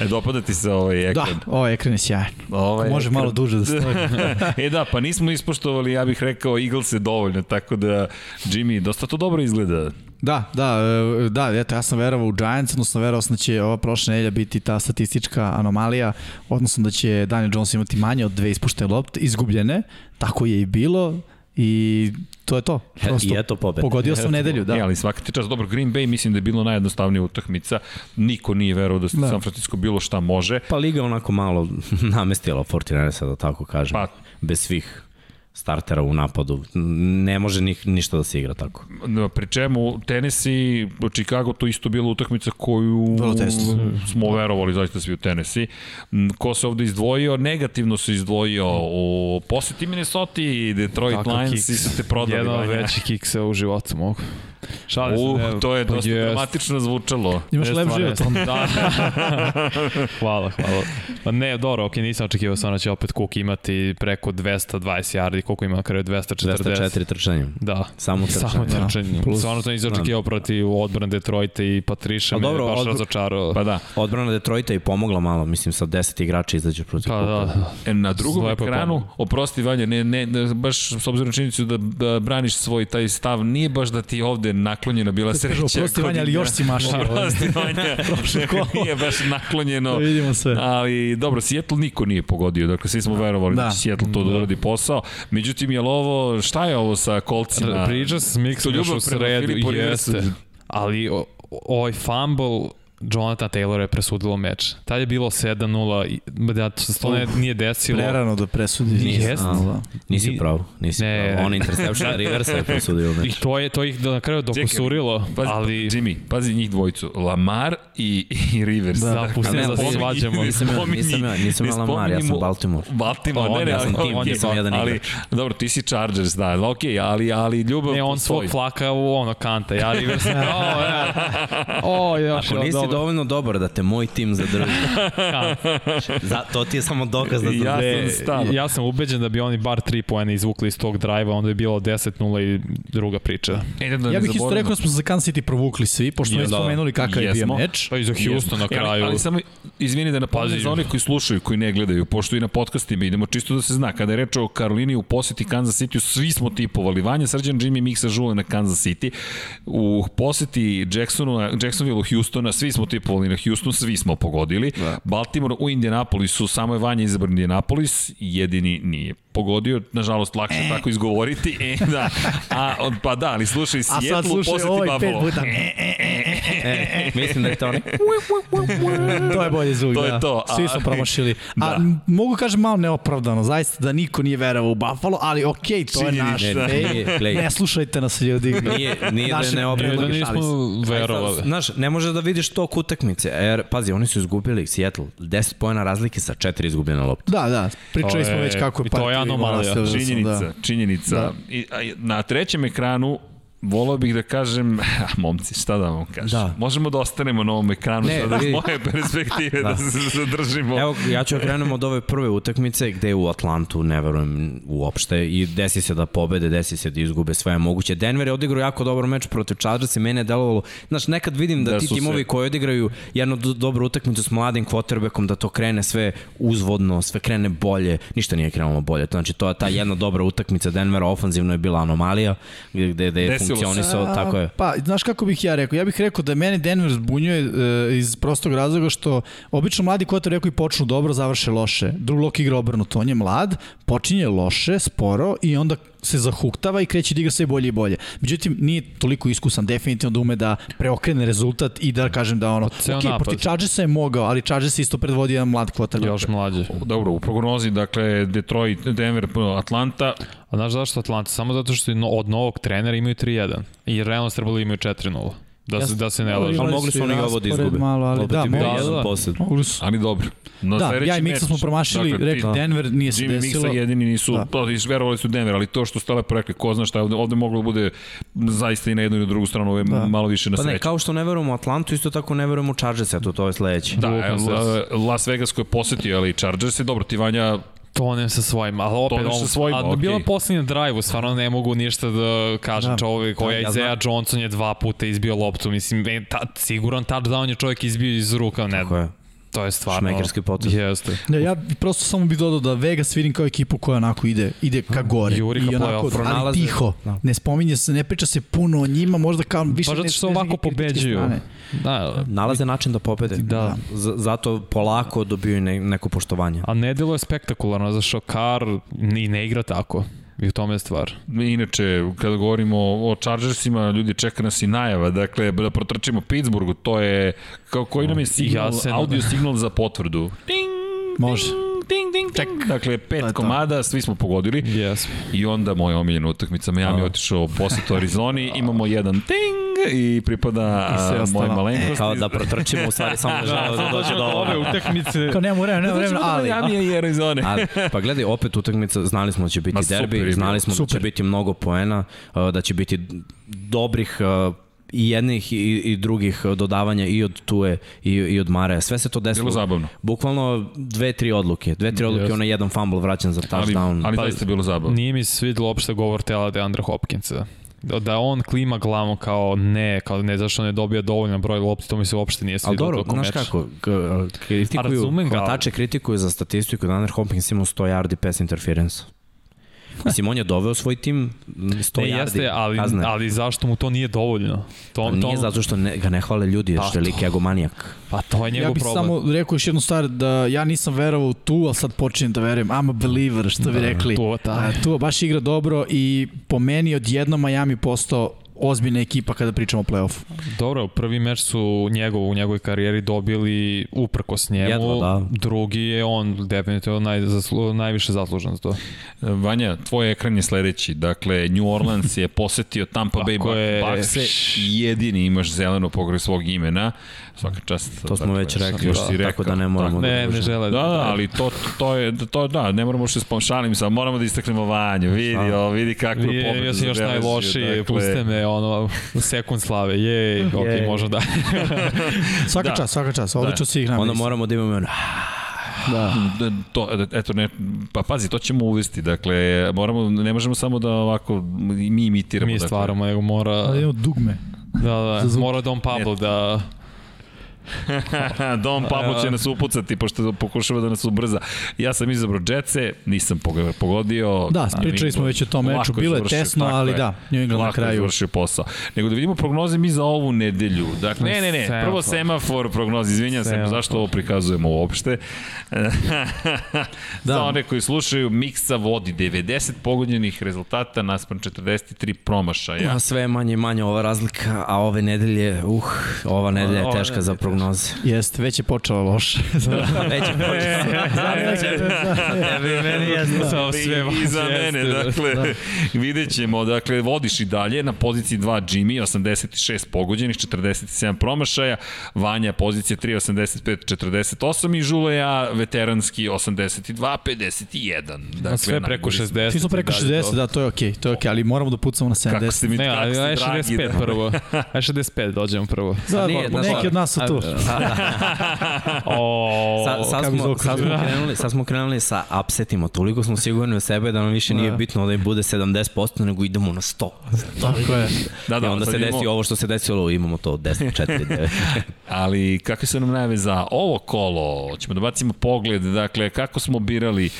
E, Dopada ti se ovaj Da, ekran. ovaj ekran je sjajan. Ovaj Može ekran. malo duže da stoji. e da, pa nismo ispoštovali, ja bih rekao, Eagles je dovoljno, tako da, Jimmy, dosta to dobro izgleda. Da, da, e, da, eto, ja sam verovao u Giants, odnosno verovao sam da će ova prošla nedelja biti ta statistička anomalija, odnosno da će Daniel Jones imati manje od dve ispuštene lopte, izgubljene, tako je i bilo i to je to. Prosto, I eto pobede. Pogodio sam nedelju, Da. da. E, ali svaka ti čast, dobro, Green Bay mislim da je bilo najjednostavnija utakmica. Niko nije verovao da, Da. da. San Francisco bilo šta može. Pa Liga onako malo namestila 49 da tako kažem. Pa, Bez svih startera u napadu. Ne može ni, ništa da se igra tako. Pri čemu Tennessee, Chicago to isto bila utakmica koju smo verovali zaista svi u Tennessee. Ko se ovde izdvojio? Negativno se izdvojio u poseti Minnesota i Detroit Kako Lions i su te prodali. Jedan od većih kiksa u životu mogu. Šalim uh, se, ne, to je dosta jest. dramatično zvučalo. Imaš lep život. Da. hvala, hvala. Pa ne, dobro, ok, nisam očekivao stvarno da će opet Cook imati preko 220 yardi, koliko ima kraju 240. 204 trčanjem. Da. Samo trčanjem. Samo trčanjem. Da. Stvarno to nisam očekivao protiv odbrana Detroita i Patriša me dobro, baš odbr... razočarao. Pa da. Odbrana Detroita i pomogla malo, mislim sa 10 igrača izađe protiv pa, da, da. E, na drugom Svoje ekranu, oprosti Vanja, ne, ne, ne, baš s obzirom činjenicu da, da braniš svoj taj stav, nije baš da ti ovde naklonjena bila sreća. Oprosti Vanja, ali još si mašao. Oprosti Vanja, nije baš naklonjeno. Da vidimo sve. Ali dobro, Seattle niko nije pogodio, dakle svi smo verovali da, da će Seattle to da, da uradi posao. Međutim, je ovo, šta je ovo sa kolcima? Priča se još u sredu, jeste. Ali ovaj fumble Jonathan Taylor je presudilo meč. Tad je bilo 7-0, da se to ne, nije desilo. Prerano da presudi. Nije, da. Nisi pravo, nisi ne. pravo. On interception Rivers je presudio meč. I to je, to ih na kraju dokusurilo, pazi, ali... Jimmy, pazi njih dvojicu, Lamar i, i Rivers. Da, da pusti da se svađamo. Nisam, ja, nisam, ja, nisam ja Lamar, ja sam Baltimore. Baltimore, pa, ne, ne, ja sam tim, on nisam jedan ali, Dobro, ti si Chargers, da, ok, ali, ali ljubav Ne, on svog flaka u ono kanta, ja Rivers. o, ja. o, još, Ako nisi dovoljno dobar da te moj tim zadrži. Za, to ti je samo dokaz da ja sam, stav. ja sam ubeđen da bi oni bar 3 poena izvukli iz tog drajva, onda je bilo 10-0 i druga priča. E, da, da ja bih isto rekao da smo za Kansas City provukli svi, pošto smo da, spomenuli kakav je bio meč. Pa i za Houston na kraju. Ali, ali samo, izvini da napomenem za onih koji slušaju, koji ne gledaju, pošto i na podcastima idemo čisto da se zna. Kada je reč o Karolini u poseti Kansas City, svi smo tipovali. Vanja Srđan, Jimmy Mixa Žule na Kansas City. U poseti Jacksonu, Jacksonville, Houstona, svi smo tipovali na Houston, svi smo pogodili. Da. Baltimore u Indianapolisu, samo je Vanja izabran Indianapolis, jedini nije pogodio, nažalost lakše e. tako izgovoriti. E, da. A, pa da, ali slušaj, Sjetlu poseti ovaj Buffalo. Puta. E, e, e, e, mislim da je to ne. to je bolje zvuk, to da. Je to. A, Svi smo promašili. Da. A mogu kažem malo neopravdano, zaista da niko nije verovao u Buffalo, ali okej, okay, to Činjeni, je naš. Ne, ne, slušajte nas ljudi. Nije, nije da je neopravdano. Da nismo verovali. Znaš, ne možeš da vidiš to utakmice, jer, pazi, oni su izgubili Seattle, 10 pojena razlike sa 4 izgubljene lopte. Da, da, pričali smo već kako je partija anomalija. Činjenica, da. činjenica. Da. I, a, na trećem ekranu volao bih da kažem, a, momci, šta da vam kažem? Da. Možemo da ostanemo na ovom ekranu ne, sada s moje perspektive da. da se zadržimo. Evo, ja ću okrenuti od ove prve utakmice gde u Atlantu ne verujem uopšte i desi se da pobede, desi se da izgube sve moguće. Denver je odigrao jako dobar meč protiv Chargers i mene je delovalo, znaš, nekad vidim da, da ti timovi se... koji odigraju jednu do, dobru utakmicu s mladim quarterbackom, da to krene sve uzvodno, sve krene bolje, ništa nije krenulo bolje. Znači, to je ta jedna dobra utakmica Denvera, ofanzivno je bila anomalija, gde, gde je funkcionisao, tako je. Pa, znaš kako bih ja rekao? Ja bih rekao da mene Denver zbunjuje uh, iz prostog razloga što obično mladi kvotar rekao i počnu dobro, završe loše. Drug lok igra obrnuto, on je mlad, počinje loše, sporo i onda se zahuktava i kreće da igra sve bolje i bolje. Međutim, nije toliko iskusan definitivno da ume da preokrene rezultat i da kažem da ono, ok, napad. protiv Chargersa je mogao, ali Chargers isto predvodi jedan mlad kvotar. Još mlađe. Dobro, u prognozi, dakle, Detroit, Denver, Atlanta. A znaš zašto Atlanta? Samo zato što od novog trenera imaju 3-1 i realno trebalo imaju 4-0. Da se, da se ne laže. Ali mogli su oni ovo da izgube. Malo, ali da, mogli da, da, da. Mogli su. Ali dobro. Na da, ja i Miksa smo promašili, dakle, rekli Denver nije se Jimmy desilo. Miksa jedini nisu, da. to, verovali su Denver, ali to što ste lepo rekli, ko zna šta ovde, ovde moglo da bude zaista i na jednu i na drugu stranu, ovo je da. malo više na sreću. Pa ne, kao što ne verujemo Atlantu, isto tako ne verujemo Chargers, eto, to je sledeće. Da, Las Vegas koje posetio, ali Chargers je dobro, ti Vanja Tonem sa svojim, ali opet Tonem sa svojim, a okay. bilo poslednje drive stvarno ne mogu ništa da kažem da, čovek koja da, ja Isaiah Johnson je dva puta izbio loptu, mislim, e, ta, siguran touchdown je čovjek izbio iz ruka, ne, Tako je. To je stvarno... Šmekerski potez. Jeste. Ne, ja prosto samo bih dodao da Vegas vidim kao ekipu koja onako ide, ide ka gore. Juri ka onako, ali tiho. Da. Ne spominje se, ne priča se puno o njima, možda kao više... Pa zato što ovako pobeđuju. Da, nalaze način da pobede. Da. Z zato polako dobiju ne, neko poštovanje. A ne delo je spektakularno, zašto Kar ni ne igra tako. I u tome je stvar. Inače, kada govorimo o Chargersima, ljudi čeka nas i najava, dakle, da protrčimo Pittsburghu, to je, kao koji nam je signal, ja audio signal za potvrdu. Ding, Može. Ting, ting, ting. Ček. Dakle, pet To je to. komada, svi smo pogodili. Yes. I onda moja omiljena utakmica, Miami je otišao u posetu Arizoni, imamo jedan ting i pripada I moje E, malenkosti. kao da protrčimo, u stvari samo ne želeo da dođe do ove utakmice. Kao nema vremena, nema Znači, vremena, ali... Miami i Arizone. Ali, pa gledaj, opet utakmica, znali smo da će biti Ma, super je derbi, bilo. znali smo da Super. će biti mnogo poena, da će biti dobrih i jednih i, i drugih dodavanja i od Tue i, i od Mare. Sve se to desilo. Bilo zabavno. Bukvalno dve, tri odluke. Dve, tri odluke, Jeste. onaj jedan fumble vraćan za Ali, touchdown. ali Pa, zaista bilo zabavno. Nije mi se svidilo uopšte govor tela da je Andra Hopkinsa. Da da on klima glavom kao ne, kao ne zašto ne dobija dovoljan broj lopti, to mi se uopšte nije Ali svidilo dobro, tokom znaš meča. kako, k- kritikuju, razumem ga, ali- hvatače kritikuju za statistiku da Hopkins imao 100 yardi pass interference. Mislim, on je doveo svoj tim 100 Ne, yardi jeste, ali, kazne. ali zašto mu to nije dovoljno? To, Pa nije to, zato što ne, ga ne hvale ljudi, Pa, što je lik egomanijak. Pa to je njegov Ja bih problem. samo rekao još jednu stvar, da ja nisam verovao u tu, ali sad počinjem da verujem. I'm a believer, što bi rekli. Tua, da. Tua baš igra dobro i po meni odjedno Miami postao ozbiljna ekipa kada pričamo o play-offu. Dobro, prvi meč su njegov u njegovoj karijeri dobili uprkos njemu, Jedva, da. drugi je on definitivno naj, zaslu, najviše zaslužan za to. Vanja, tvoj ekran je sledeći. Dakle, New Orleans je posetio Tampa Bay Tako je. Jedini imaš zeleno pokraj svog imena. Svaka čast. dakle, To smo već rekli, još si tako da ne rekao. moramo Ne, da ne žele. Da, da, ali to, to je, to, da, ne moramo što spom, šalim se, moramo da istaknemo Vanju, vidi, o, vidi kakvu Nije, pobedu ja sam još najlošiji, dakle, puste me ono, u sekund slave, jej, ok, Jej. možda da. Svaka Da. čast, svaka čast. Odlično si igra. Onda moramo da imamo ono, Da. Da, to, eto, ne, pa pazi, to ćemo uvesti, dakle, moramo, ne možemo samo da ovako mi imitiramo. Mi dakle. stvaramo, nego mora, Ali imamo dugme. da, da, mora Don Pablo da, Dom Pablo će nas upucati, pošto pokušava da nas ubrza. Ja sam izabrao Jetse, nisam pog- pogodio. Da, pričali smo već o tom meču, lako bilo je tesno, ali je. da, New England na Lako je kraju. završio posao. Nego da vidimo prognoze mi za ovu nedelju. Dakle, ne, ne, ne, prvo Semafor. semafor prognoze, izvinjam se, Semafor. zašto ovo prikazujemo uopšte. Da. Za one koji slušaju, Miksa vodi 90 pogodljenih rezultata naspram 43 promašaja. a sve je manje i manje ova razlika, a ove nedelje, uh, ova nedelja je teška za je prognoze. Jeste, već je počelo loše. Već je Tebi i meni jeste. Samo sve I, i za mene, da. dakle, da. vidjet ćemo, dakle, vodiš i dalje na poziciji 2 Jimmy, 86 pogođenih, 47 promašaja, Vanja pozicija 3, 85, 48 i Žuleja veteranski 82, 51. Dakle, sve preko najgori smo. 60. Svi smo preko i dalje 60, to. da, to je okej, to je okej, ali moramo da pucamo na 70. Kako ste mi, Ne, kako ste dragi, 65 da. prvo. Aj 65 dođemo prvo. Da, Nije, znaš neki od nas su tu. O, Sa, sad, smo, sad, smo krenuli, sad smo krenuli sa upsetima, toliko smo sigurni u sebe da nam više nije Da. bitno da im bude 70%, nego idemo na 100. Tako je. Da, I da, onda sad se imamo- desi ovo što se desilo, imamo to 10, 4, 9. Ali kakve su nam najave za ovo kolo? Ćemo da bacimo pogled, dakle, kako smo birali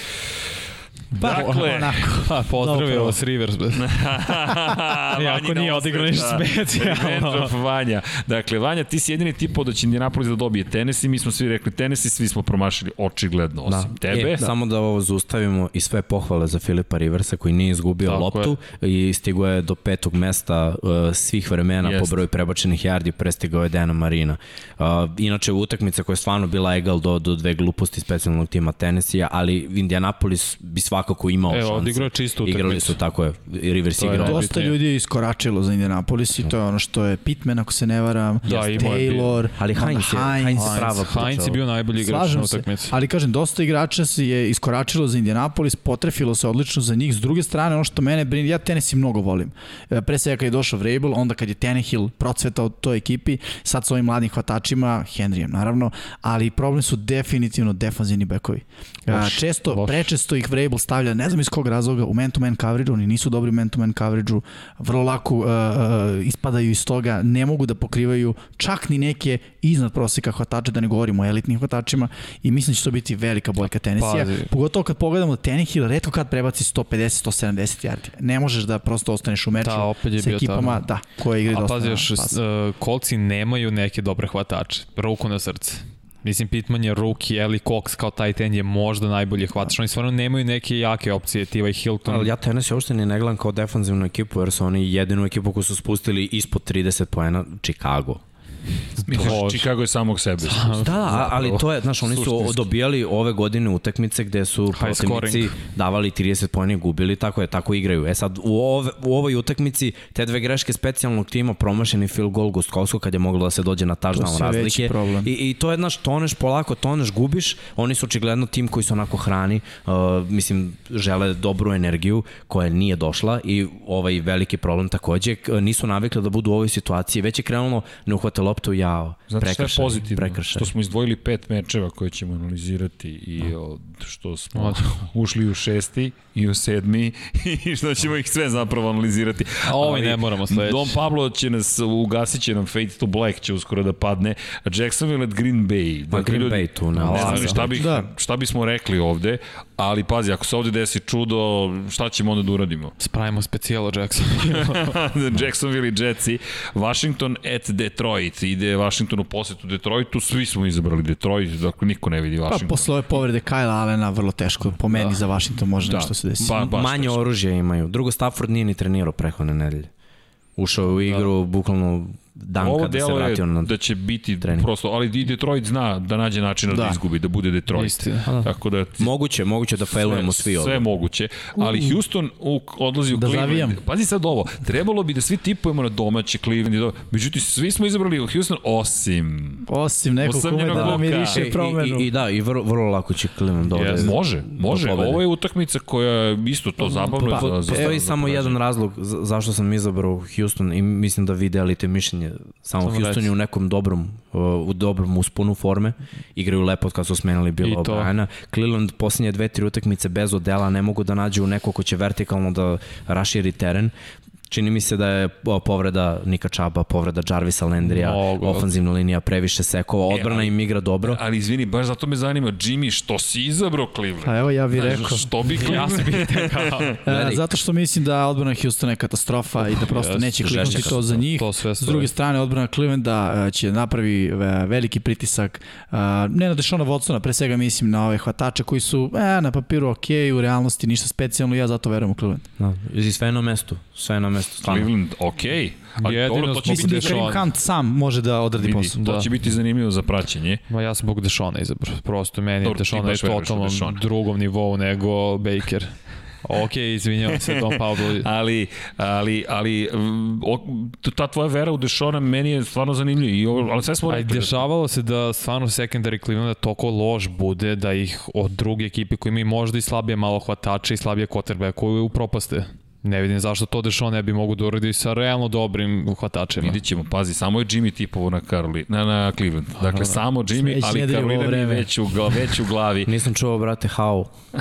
Pa, Dakle, onako. Pa, pozdravio vas Rivers. Iako nije odigrao ništa specijalno. Revenge of Vanja. Dakle, Vanja, ti si jedini tipao da će Indianapolis da dobije Tennessee, mi smo svi rekli Tennessee, svi smo promašili očigledno, osim tebe. E, Samo da ovo zaustavimo i sve pohvale za Filipa Riversa koji nije izgubio Tako loptu i stigo je do petog mesta uh, svih vremena Jest. po broju prebačenih yardi, prestigao je Dana Marina. Uh, inače, utakmica koja je stvarno bila egal do, do dve gluposti specijalnog tima Tennessee, ali Indianapolis bi svakako imao Evo, šanse. odigrao je čistu Igrali utakmicu. su, tako je, i Rivers To je igrao. dobro. Dosta ljudi je iskoračilo za Indianapolis i to je ono što je Pittman, ako se ne varam, Da, je Taylor, Ali Heinz je, Heinz je prava Heinz, Heinz je bio najbolji igrač na Slažem se, utakmici. ali kažem, dosta igrača se je iskoračilo za Indianapolis, potrefilo se odlično za njih. S druge strane, ono što mene brini, ja Tennessee mnogo volim. E, Pre svega kad je došao Vrabel, onda kad je Tannehill procvetao toj ekipi, sad s ovim mladim hvatačima, Henryjem naravno, ali problem su definitivno defanzivni bekovi. E, Loš, Često, loš. prečesto ih Vrabel stavlja, ne znam iz kog razloga, u man-to-man coverage, oni nisu dobri u man-to-man coverage-u, vrlo lako uh, uh, ispadaju iz toga, ne mogu da pokrivaju čak ni neke iznad proseka hvatača, da ne govorimo o elitnim hvatačima i mislim da će to biti velika boljka Tennessee. Pazi. Pogotovo kad pogledamo Tannehill, redko kad prebaci 150-170 yardi. Ne možeš da prosto ostaneš u meču Da, opet je sa ekipama, tamo. da, koje igri A dosta. pazi još, uh, kolci nemaju neke dobre hvatače. Ruku na srce. Mislim, Pittman je rookie, Eli Cox kao tight end je možda najbolji hvatač. Oni stvarno nemaju neke jake opcije, Tiva i Hilton. Ali ja Tennessee uopšte ni ne gledam kao defanzivnu ekipu, jer su oni jedinu ekipu koju su spustili ispod 30 poena, Chicago. Misliš, Chicago je samog sebe. Da, da, ali to je, znaš, oni su dobijali ove godine utakmice gde su protivnici davali 30 pojene i gubili, tako je, tako igraju. E sad, u, ove, u ovoj utakmici te dve greške specijalnog tima, promašeni field goal Gustkovsko kad je moglo da se dođe na touchdown razlike. I, I to je, znaš, toneš polako, toneš, gubiš, oni su očigledno tim koji se onako hrani, uh, mislim, žele dobru energiju koja nije došla i ovaj veliki problem takođe, nisu navikli da budu u ovoj situaciji, već je krenulo ne uhvate loptu, jao, Znate šta je pozitivno? Prekršaj. Što smo izdvojili pet mečeva koje ćemo analizirati i no. što smo ušli u šesti i u sedmi i što ćemo ih sve zapravo analizirati. A ovaj ne moramo sledeći. Don Pablo će nas, ugasit će nam Fate to Black će uskoro da padne. Jacksonville at Green Bay. Pa Green Bay tu, ne, ne znam šta, bih, da. šta bismo rekli ovde, ali pazi, ako se ovde desi čudo, šta ćemo onda da uradimo? Spravimo specijalo Jacksonville. Jacksonville i Jetsi. Washington at Detroit. Ide Washington u posetu Detroitu, svi smo izabrali Detroit, dakle niko ne vidi pa, Washington. Pa posle ove povrede Kyle Allena vrlo teško, po meni da. za Washington može da. nešto se desi. Ba, Manje oružja imaju. Drugo, Stafford nije ni trenirao prehodne nedelje. Ušao u igru, da. bukvalno dan Ovo kada se vratio na da će biti trening. prosto, ali i Detroit zna da nađe način da, da izgubi, da bude Detroit. Isti. Da. Tako da moguće, moguće da failujemo svi ovde. Sve moguće, ali Houston u, odlazi u da Cleveland. Zavijam. Pazi sad ovo, trebalo bi da svi tipujemo na domaće Cleveland. Međutim, svi smo izabrali u Houston osim osim nekog kome da miriše promenu. I, i, I, da, i vrlo, vrlo lako će Cleveland ovde. Yes. Može, može. Ovo je utakmica koja isto to zabavno pa, za, za, Postoji samo jedan razlog zašto sam izabrao Houston i mislim da vi delite mišljenje samo, samo Houston je u nekom dobrom, u dobrom usponu forme, igraju lepo kad su smenili Bila O'Briena. Cleveland posljednje dve, tri utakmice bez odela ne mogu da nađu neko ko će vertikalno da raširi teren. Čini mi se da je povreda Nika Čaba, povreda Jarvisa Landrija, ofanzivna linija, previše sekova, e, odbrana e, im igra dobro. Ali izvini, baš zato me zanima, Jimmy, što si izabrao Cleveland? Pa evo ja bih rekao. Što bi Cleveland? ja e, zato što mislim da odbrana Houstona je katastrofa i da prosto yes, neće kliknuti to za njih. To sve S druge strane, odbrana Clevelanda e, će napravi veliki pritisak, ne na Dešona Watsona, pre svega mislim na ove hvatače koji su e, na papiru ok, u realnosti ništa specijalno, ja zato verujem u Cleveland. Da, i sve na mestu, sve na mesto. Stvarno. Cleveland, okej. Okay. Ali Jedino dobro, to će biti da Kareem Hunt sam može da odradi posao. Da. To će biti zanimljivo za praćenje. Ma ja sam zbog Dešona izabrao. Prosto meni dobro, Dešona je totalno drugom nivou nego Baker. Ok, izvinjavam se Don Pablo. ali, ali, ali o, ta tvoja vera u Dešona meni je stvarno zanimljiva. I ovo, ali sve smo. Da- dešavalo se da stvarno secondary Clevelanda toko loš bude da ih od druge ekipe koji imaju možda i slabije malo hvatače i slabije quarterbacku upropaste. Ne vidim zašto to Dešon ne bi mogu da uradi sa realno dobrim hvatačima. Vidit ćemo, pazi, samo je Jimmy tipovo na, Caroli, na, na Cleveland. Dakle, da, da. samo Jimmy, Smeći ali Carolina je već u, već u glavi. Nisam čuo, brate, how.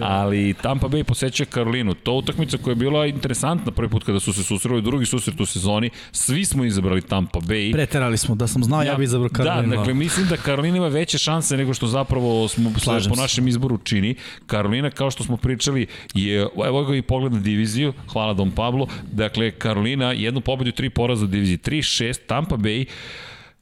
ali Tampa Bay poseća Karolinu. To utakmica koja je bila interesantna prvi put kada su se susreli drugi susret u sezoni. Svi smo izabrali Tampa Bay. Preterali smo, da sam znao ja, ja bih izabrao Karolinu. Da, dakle, mislim da Karolina ima veće šanse nego što zapravo smo po našem izboru čini. Karolina, kao što smo pričali, je evo ga i pogled na diviziju, hvala Dom Pablo, dakle, Karolina, jednu pobedu i tri poraza u diviziji, 3-6, Tampa Bay,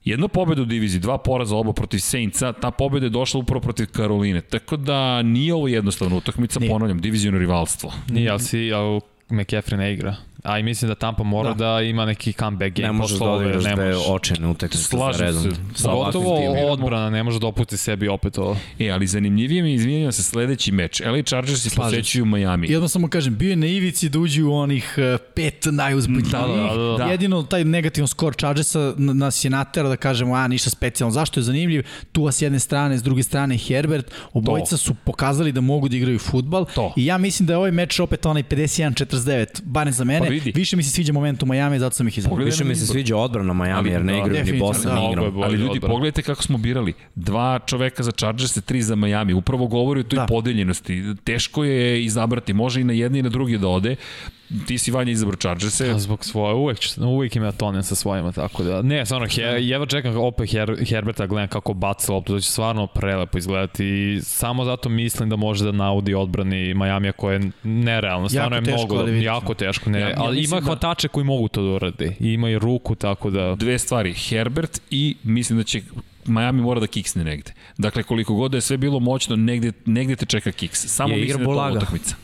Jedna pobeda u diviziji, dva poraza oba protiv Saintsa, ta pobeda je došla upravo protiv Karoline. Tako da nije ovo jednostavna utakmica, ponavljam, divizijno rivalstvo. Nije, ali si, ali McCaffrey ne igra. A i mislim da Tampa mora da, da ima neki comeback game. Ne možeš da odigraš dve očene utakmice za redom. Se. Gotovo odbrana ne može da opusti sebi opet ovo. E, ali zanimljivije mi izvinjam se sledeći meč. LA Chargers i posećuju Miami. Jedno samo kažem, bio je na ivici da uđe u onih uh, pet najuzbiljnijih. Da, da, da, da. Jedino taj negativan skor Chargersa nas je natera da kažemo, a ništa specijalno. Zašto je zanimljiv? Tu s jedne strane, s druge strane Herbert. Obojica to. su pokazali da mogu da igraju futbal. To. I ja mislim da je ovaj meč opet onaj 51-49, barem za mene. Pa vidi. Više mi se sviđa moment u Miami, zato sam ih izabrao. Više mi se sviđa odbrana Miami, jer ne da, igraju ni Boston, ni igram. Ali ljudi, pogledajte kako smo birali. Dva čoveka za Chargers, tri za Miami. Upravo govori o toj da. podeljenosti. Teško je izabrati, može i na jedni i na drugi da ode ti si Vanja izabrao Chargers-e. A zbog svoje, uvek, uvek ima tonen sa svojima, tako da, ne, stvarno, he, jedva čekam opet Her, Herberta, gledam kako baca loptu, to će stvarno prelepo izgledati i samo zato mislim da može da naudi odbrani Majamija koja je nerealno, stvarno jako je teško, mnogo, jako teško, ne, ja, ja ali ima da... hvatače koji mogu to da urade, ima i ruku, tako da... Dve stvari, Herbert i mislim da će Miami mora da kiksne negde. Dakle, koliko god da je sve bilo moćno, negde, negde te čeka kiks. Samo je mislim da je to utakmica.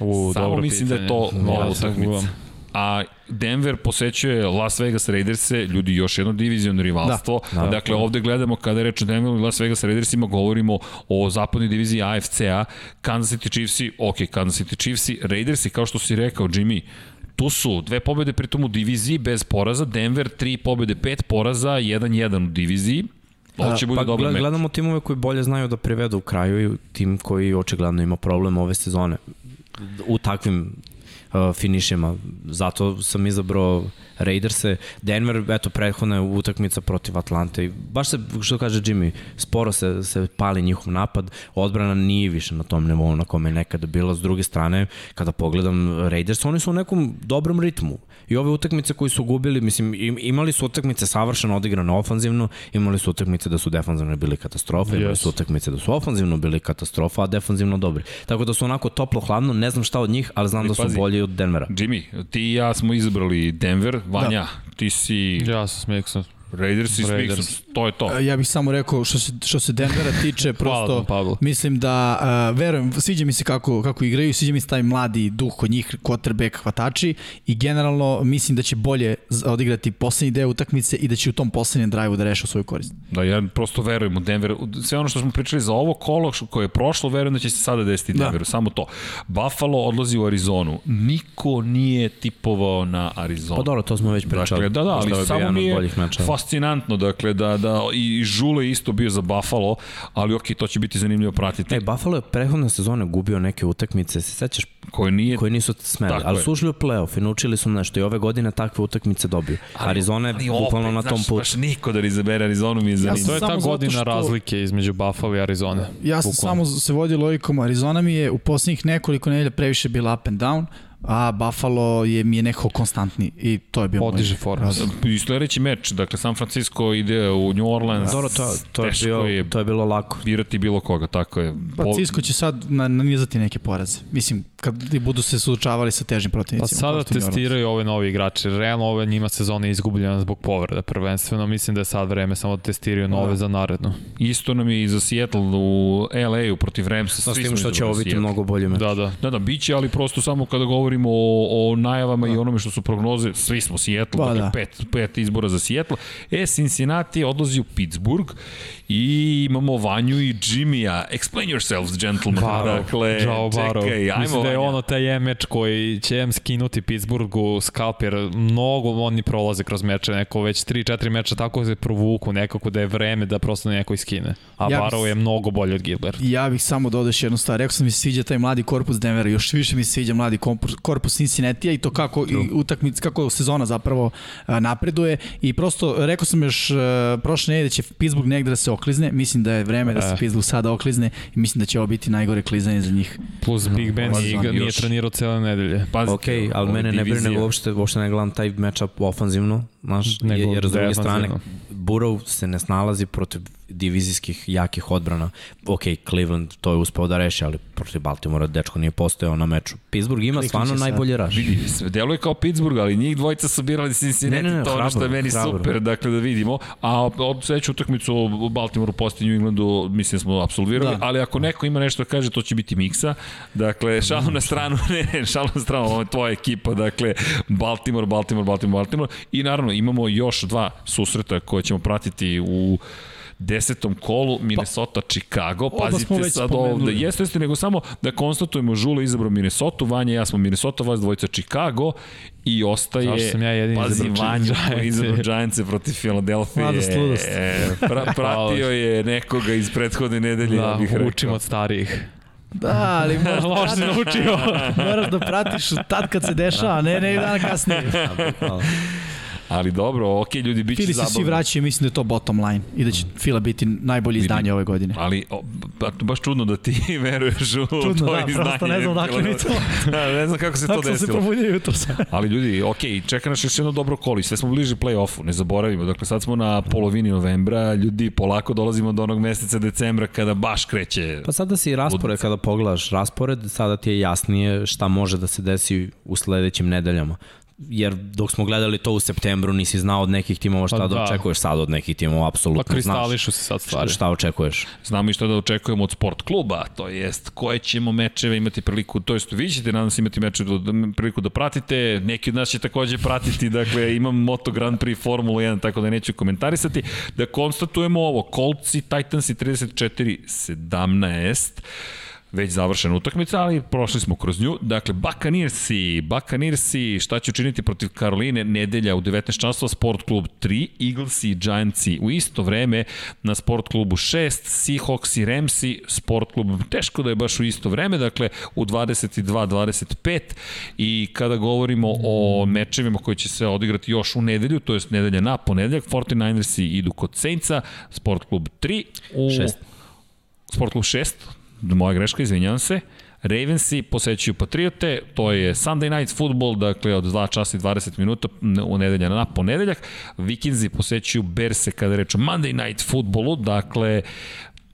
U, Samo mislim pitanje. da je to nova utakmica. a Denver posećuje Las Vegas Raiderse, ljudi još jedno diviziono rivalstvo. Da, da, dakle, ovde gledamo kada je reč o Denveru i Las Vegas Raidersima, govorimo o zapadnoj diviziji AFC-a, Kansas City Chiefsi, ok, Kansas City Chiefsi, Raidersi, kao što si rekao, Jimmy, tu su dve pobede pritom u diviziji bez poraza, Denver tri pobede, pet poraza, 1-1 u diviziji, Ovo će bude pa, dobar meč. Gledamo timove koji bolje znaju da privedu u kraju i tim koji očigledno ima problem ove sezone u takvim uh, finišima. Zato sam izabrao Raiderse. Denver, eto, prethodna je utakmica protiv Atlante. I baš se, što kaže Jimmy, sporo se, se pali njihov napad. Odbrana nije više na tom nivou na kome je nekada bila. S druge strane, kada pogledam Raiders, oni su u nekom dobrom ritmu. I ove utakmice koji su gubili, mislim, imali su utakmice savršeno odigrane ofanzivno, imali su utakmice da su defanzivno bili katastrofa, yes. imali su utakmice da su ofanzivno bili katastrofa, a defanzivno dobri. Tako da su onako toplo-hladno, ne znam šta od njih, ali znam I da su pazi, bolji od Denvera. Jimmy, ti i ja smo izabrali Denver, Vanja, da. ti si... Ja sam Smixon. Raiders i Raiders. to je to. Ja bih samo rekao što se što se Denvera tiče, prosto Hvala, mislim da uh, verujem, sviđa mi se kako kako igraju, sviđa mi se taj mladi duh kod njih, quarterback hvatači i generalno mislim da će bolje odigrati poslednji deo utakmice i da će u tom poslednjem drive-u da reše svoju korist. Da ja prosto verujem u Denver, sve ono što smo pričali za ovo kolo koje je prošlo, verujem da će se sada desiti da. Denveru, samo to. Buffalo odlazi u Arizonu. Niko nije tipovao na Arizonu. Pa dobro, to smo već pričali. Dakle, da, da, ali samo nije fascinantno, dakle, da, da i Žule isto bio za Buffalo, ali ok, to će biti zanimljivo pratiti. E, Buffalo je prehodne sezone gubio neke utakmice, se sećaš? Koje, nije... koje nisu smeli, ali su ušli u playoff i naučili su nešto i ove godine takve utakmice dobiju. Ali, Arizona je ali bukvalno na tom putu. Baš niko da izabere Arizonu mi je zanimljivo. Ja to je ta godina što... razlike između Buffalo i Arizone. Ja sam bukvalno. samo se vodio logikom, Arizona mi je u poslednjih nekoliko nedelja previše bila up and down, a Buffalo je, mi je nekako konstantni i to je bio Podiže formu. I sledeći meč, dakle San Francisco ide u New Orleans. Dobro, to, to, je, bio, je to je bilo lako. Birati bilo koga, tako je. Pa Cisco će sad nanizati neke poraze. Mislim, kad i budu se suočavali sa težim protivnicima. Pa sada testiraju ove novi igrači. Realno ove njima sezona je izgubljena zbog povreda prvenstveno. Mislim da je sad vreme samo da testiraju nove da. za naredno. Isto nam je i za Seattle u LA-u protiv Ramsa. Da, s tim što će ovo biti mnogo bolje meč. Da, da. Da, da, biće, ali prosto samo kada govorimo o, o najavama da. i onome što su prognoze, svi smo Seattle, pa, dakle da. pet, pet izbora za Seattle. E, Cincinnati odlazi u Pittsburgh i imamo Vanju i Jimmya. Explain yourselves, gentlemen. Baro, dakle, Joe. Čekaj, ajmo da je ono taj meč koji će em skinuti Pittsburghu scalp, jer mnogo oni prolaze kroz meče, neko već 3-4 meča tako se provuku nekako da je vreme da prosto neko iskine. A ja Barrow je mnogo bolji od Gilbert. Ja bih samo dodao još jednu stvar. Rekao sam mi se sviđa taj mladi korpus Denvera, još više mi se sviđa mladi korpus Cincinnati i to kako i utakmica kako sezona zapravo napreduje i prosto rekao sam još prošle nedelje da će Pittsburgh negde da se oklizne. Mislim da je vreme da se e. Pittsburgh sada oklizne i mislim da će ovo biti najgore klizanje za njih. Plus Big Ben i nije trenirao cele nedelje. Pazite, ok, ali mene ne brine uopšte, uopšte ne gledam taj matchup ofanzivno, znaš, jer s druge strane Burrow se ne snalazi protiv divizijskih jakih odbrana. Ok, Cleveland to je uspeo da reši, ali protiv Baltimora dečko nije postojao na meču. Pittsburgh ima Klikli stvarno najbolje raš. Vidi, sve deluje kao Pittsburgh, ali njih dvojica su birali Cincinnati, ne, ne, ne, to ono što je meni hrabro. super, dakle da vidimo. A od sledeću utakmicu u Baltimoru posti New Englandu, mislim da smo absolvirali, da. ali ako neko ima nešto da kaže, to će biti miksa. Dakle, šalu na stranu, ne, ne, šalu na stranu, ovo je tvoja ekipa, dakle, Baltimore, Baltimore, Baltimore, Baltimore. I naravno, imamo još dva susreta koje ćemo pratiti u desetom kolu Minnesota, pa, Chicago. Pazite pa sad ovde. Jeste, jeste, nego samo da konstatujemo Žule izabrao Minnesota, Vanja ja smo Minnesota, vas dvojica Chicago i ostaje, sam ja jedin pazi, Vanja koji izabrao Giants protiv Philadelphia. Mladost, ludost. E, pra, pratio je nekoga iz prethodne nedelje, da, ja bih rekao. učim od starijih. Da, ali moraš da Loš naučio. moraš da pratiš tad kad se dešava, ne ne dan kasnije. Ali dobro, ok, ljudi, bit će Fili zabavno. se svi vraćaju, mislim da je to bottom line i da će Fila biti najbolje izdanje ove godine. Ali, o, baš čudno da ti veruješ u čudno, to da, izdanje. Čudno, ne znam dakle mi to. Da, ne znam kako se to desilo. Kako se probudio jutro Ali ljudi, ok, čeka nas još jedno dobro kolo i sve smo bliži play-offu, ne zaboravimo. Dakle, sad smo na polovini novembra, ljudi, polako dolazimo do onog meseca decembra kada baš kreće. Pa sada si raspored, kada pogledaš raspored, sada ti je jasnije šta može da se desi u sledećim nedeljama jer dok smo gledali to u septembru nisi znao od nekih timova šta pa da, da očekuješ sad od nekih timova, apsolutno pa kristališu se sad stvari. Šta, šta očekuješ? Znamo i šta da očekujemo od sport kluba, to jest koje ćemo mečeve imati priliku, to jest vi ćete nadam se imati mečeve da, priliku da pratite, neki od nas će takođe pratiti, dakle imam Moto Grand Prix Formula 1, tako da neću komentarisati, da konstatujemo ovo, Kolci, Titansi 34-17, već završena utakmica, ali prošli smo kroz nju. Dakle, Buccaneersi, Buccaneersi, šta će učiniti protiv Karoline nedelja u 19 časova, Sport klub 3, Eaglesi i Giantsi u isto vreme na Sport klubu 6, Seahawks i Ramsi, Sport klub teško da je baš u isto vreme, dakle u 22-25 i kada govorimo o mečevima koji će se odigrati još u nedelju, to je nedelja na ponedeljak, 49ersi idu kod Saintsa, Sport klub 3 u... 6. Sport klub 6, moja greška, izvinjavam se. Ravensi posećuju Patriote, to je Sunday Night Football, dakle od 2 časa i 20 minuta u nedelja na ponedeljak. Vikingsi posećuju Berse kada reč o Monday Night Footballu, dakle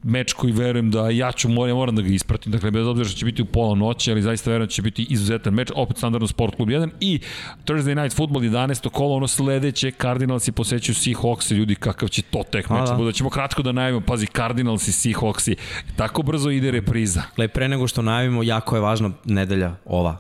meč koji verujem da ja ću moram, moram da ga ispratim, dakle bez obzira što će biti u pola noći, ali zaista verujem da će biti izuzetan meč, opet standardno Sport Klub 1 i Thursday Night Football 11. kolo, ono sledeće, Cardinals i posećuju Seahawks, ljudi kakav će to tek meč, da. ćemo kratko da najavimo, pazi Cardinals i Seahawks, tako brzo ide repriza. Gle, pre nego što najavimo, jako je važna nedelja ova,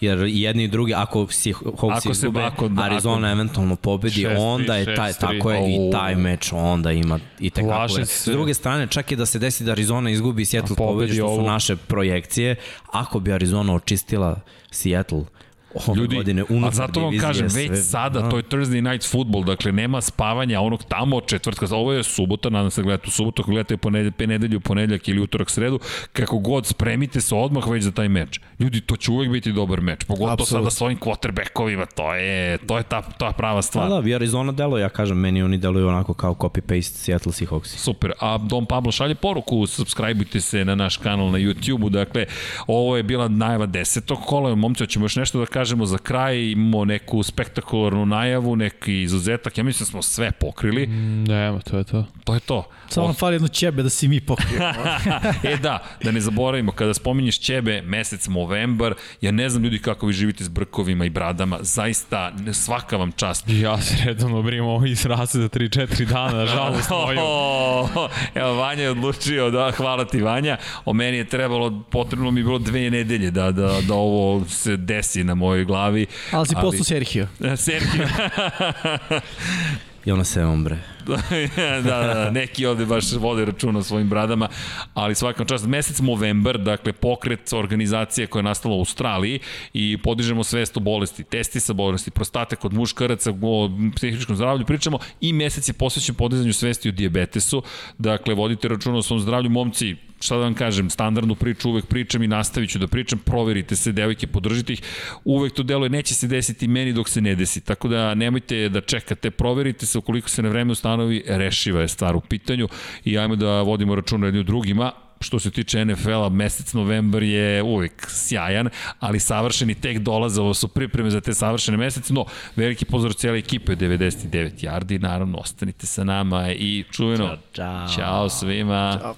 jer jedni i drugi, ako si Hawks izgube, ako, da, Arizona ako, eventualno pobedi, šest, onda je taj, šest, tako je, i taj meč onda ima i tekako. S druge strane, čak i da se desi da Arizona izgubi i Seattle pobedi, što su naše projekcije, ako bi Arizona očistila Seattle, ove Ljudi, godine unutar a zato vam kažem, već sve, sada, da. to je Thursday Night Football, dakle nema spavanja onog tamo četvrtka, ovo je subota, nadam se da gledate u subotu, ako gledate ponedelj, nedelju, ponedeljak ili utorak, sredu, kako god, spremite se odmah već za taj meč. Ljudi, to će uvek biti dobar meč, pogotovo Absolut. sada s ovim quarterbackovima, to je, to je ta, ta prava stvar. Da, da, Arizona delo, ja kažem, meni oni deluju onako kao copy-paste Seattle Seahawks. Super, a Don Pablo šalje poruku, subscribeujte se na naš kanal na YouTube-u, dakle, ovo je bila najava desetog kola, momci, hoćemo još nešto da kažemo za kraj, imamo neku spektakularnu najavu, neki izuzetak, ja mislim da smo sve pokrili. Mm, nema, to je to. To je to. Samo nam fali jedno ćebe da si mi pokrio. e da, da ne zaboravimo, kada spominješ ćebe, mesec Movembar, ja ne znam ljudi kako vi živite s brkovima i bradama, zaista svaka vam čast. Ja se redovno brim ovo izraze za 3-4 dana, žalost moju. Evo, Vanja je odlučio, da, hvala ti Vanja, o meni je trebalo, potrebno mi je bilo dve nedelje da, da, da ovo se desi na mojoj glavi. Ali si postao Sergio. Sergio. I ona se ombre. da, da, da, neki ovde baš vode računa o svojim bradama, ali svakam čast, mesec Movember, dakle pokret organizacije koja je nastala u Australiji i podižemo svest o bolesti, testi sa bolesti, prostate kod muškaraca, o psihičkom zdravlju pričamo i mesec je posvećen podizanju svesti o diabetesu, dakle vodite računa o svom zdravlju, momci, šta da vam kažem, standardnu priču uvek pričam i nastavit ću da pričam, proverite se, devojke, podržite ih, uvek to deluje, neće se desiti meni dok se ne desi, tako da nemojte da čekate, proverite se, ukoliko se na vreme planovi, rešiva je stvar u pitanju i ajmo da vodimo račun jedni drugima, što se tiče NFL-a, mesec novembar je uvek sjajan, ali savršeni tek dolaze, ovo su pripreme za te savršene mesece, no, veliki pozdrav cijele ekipe 99 yardi, naravno, ostanite sa nama i čujeno. Ćao, čao. Ćao svima. Ćao.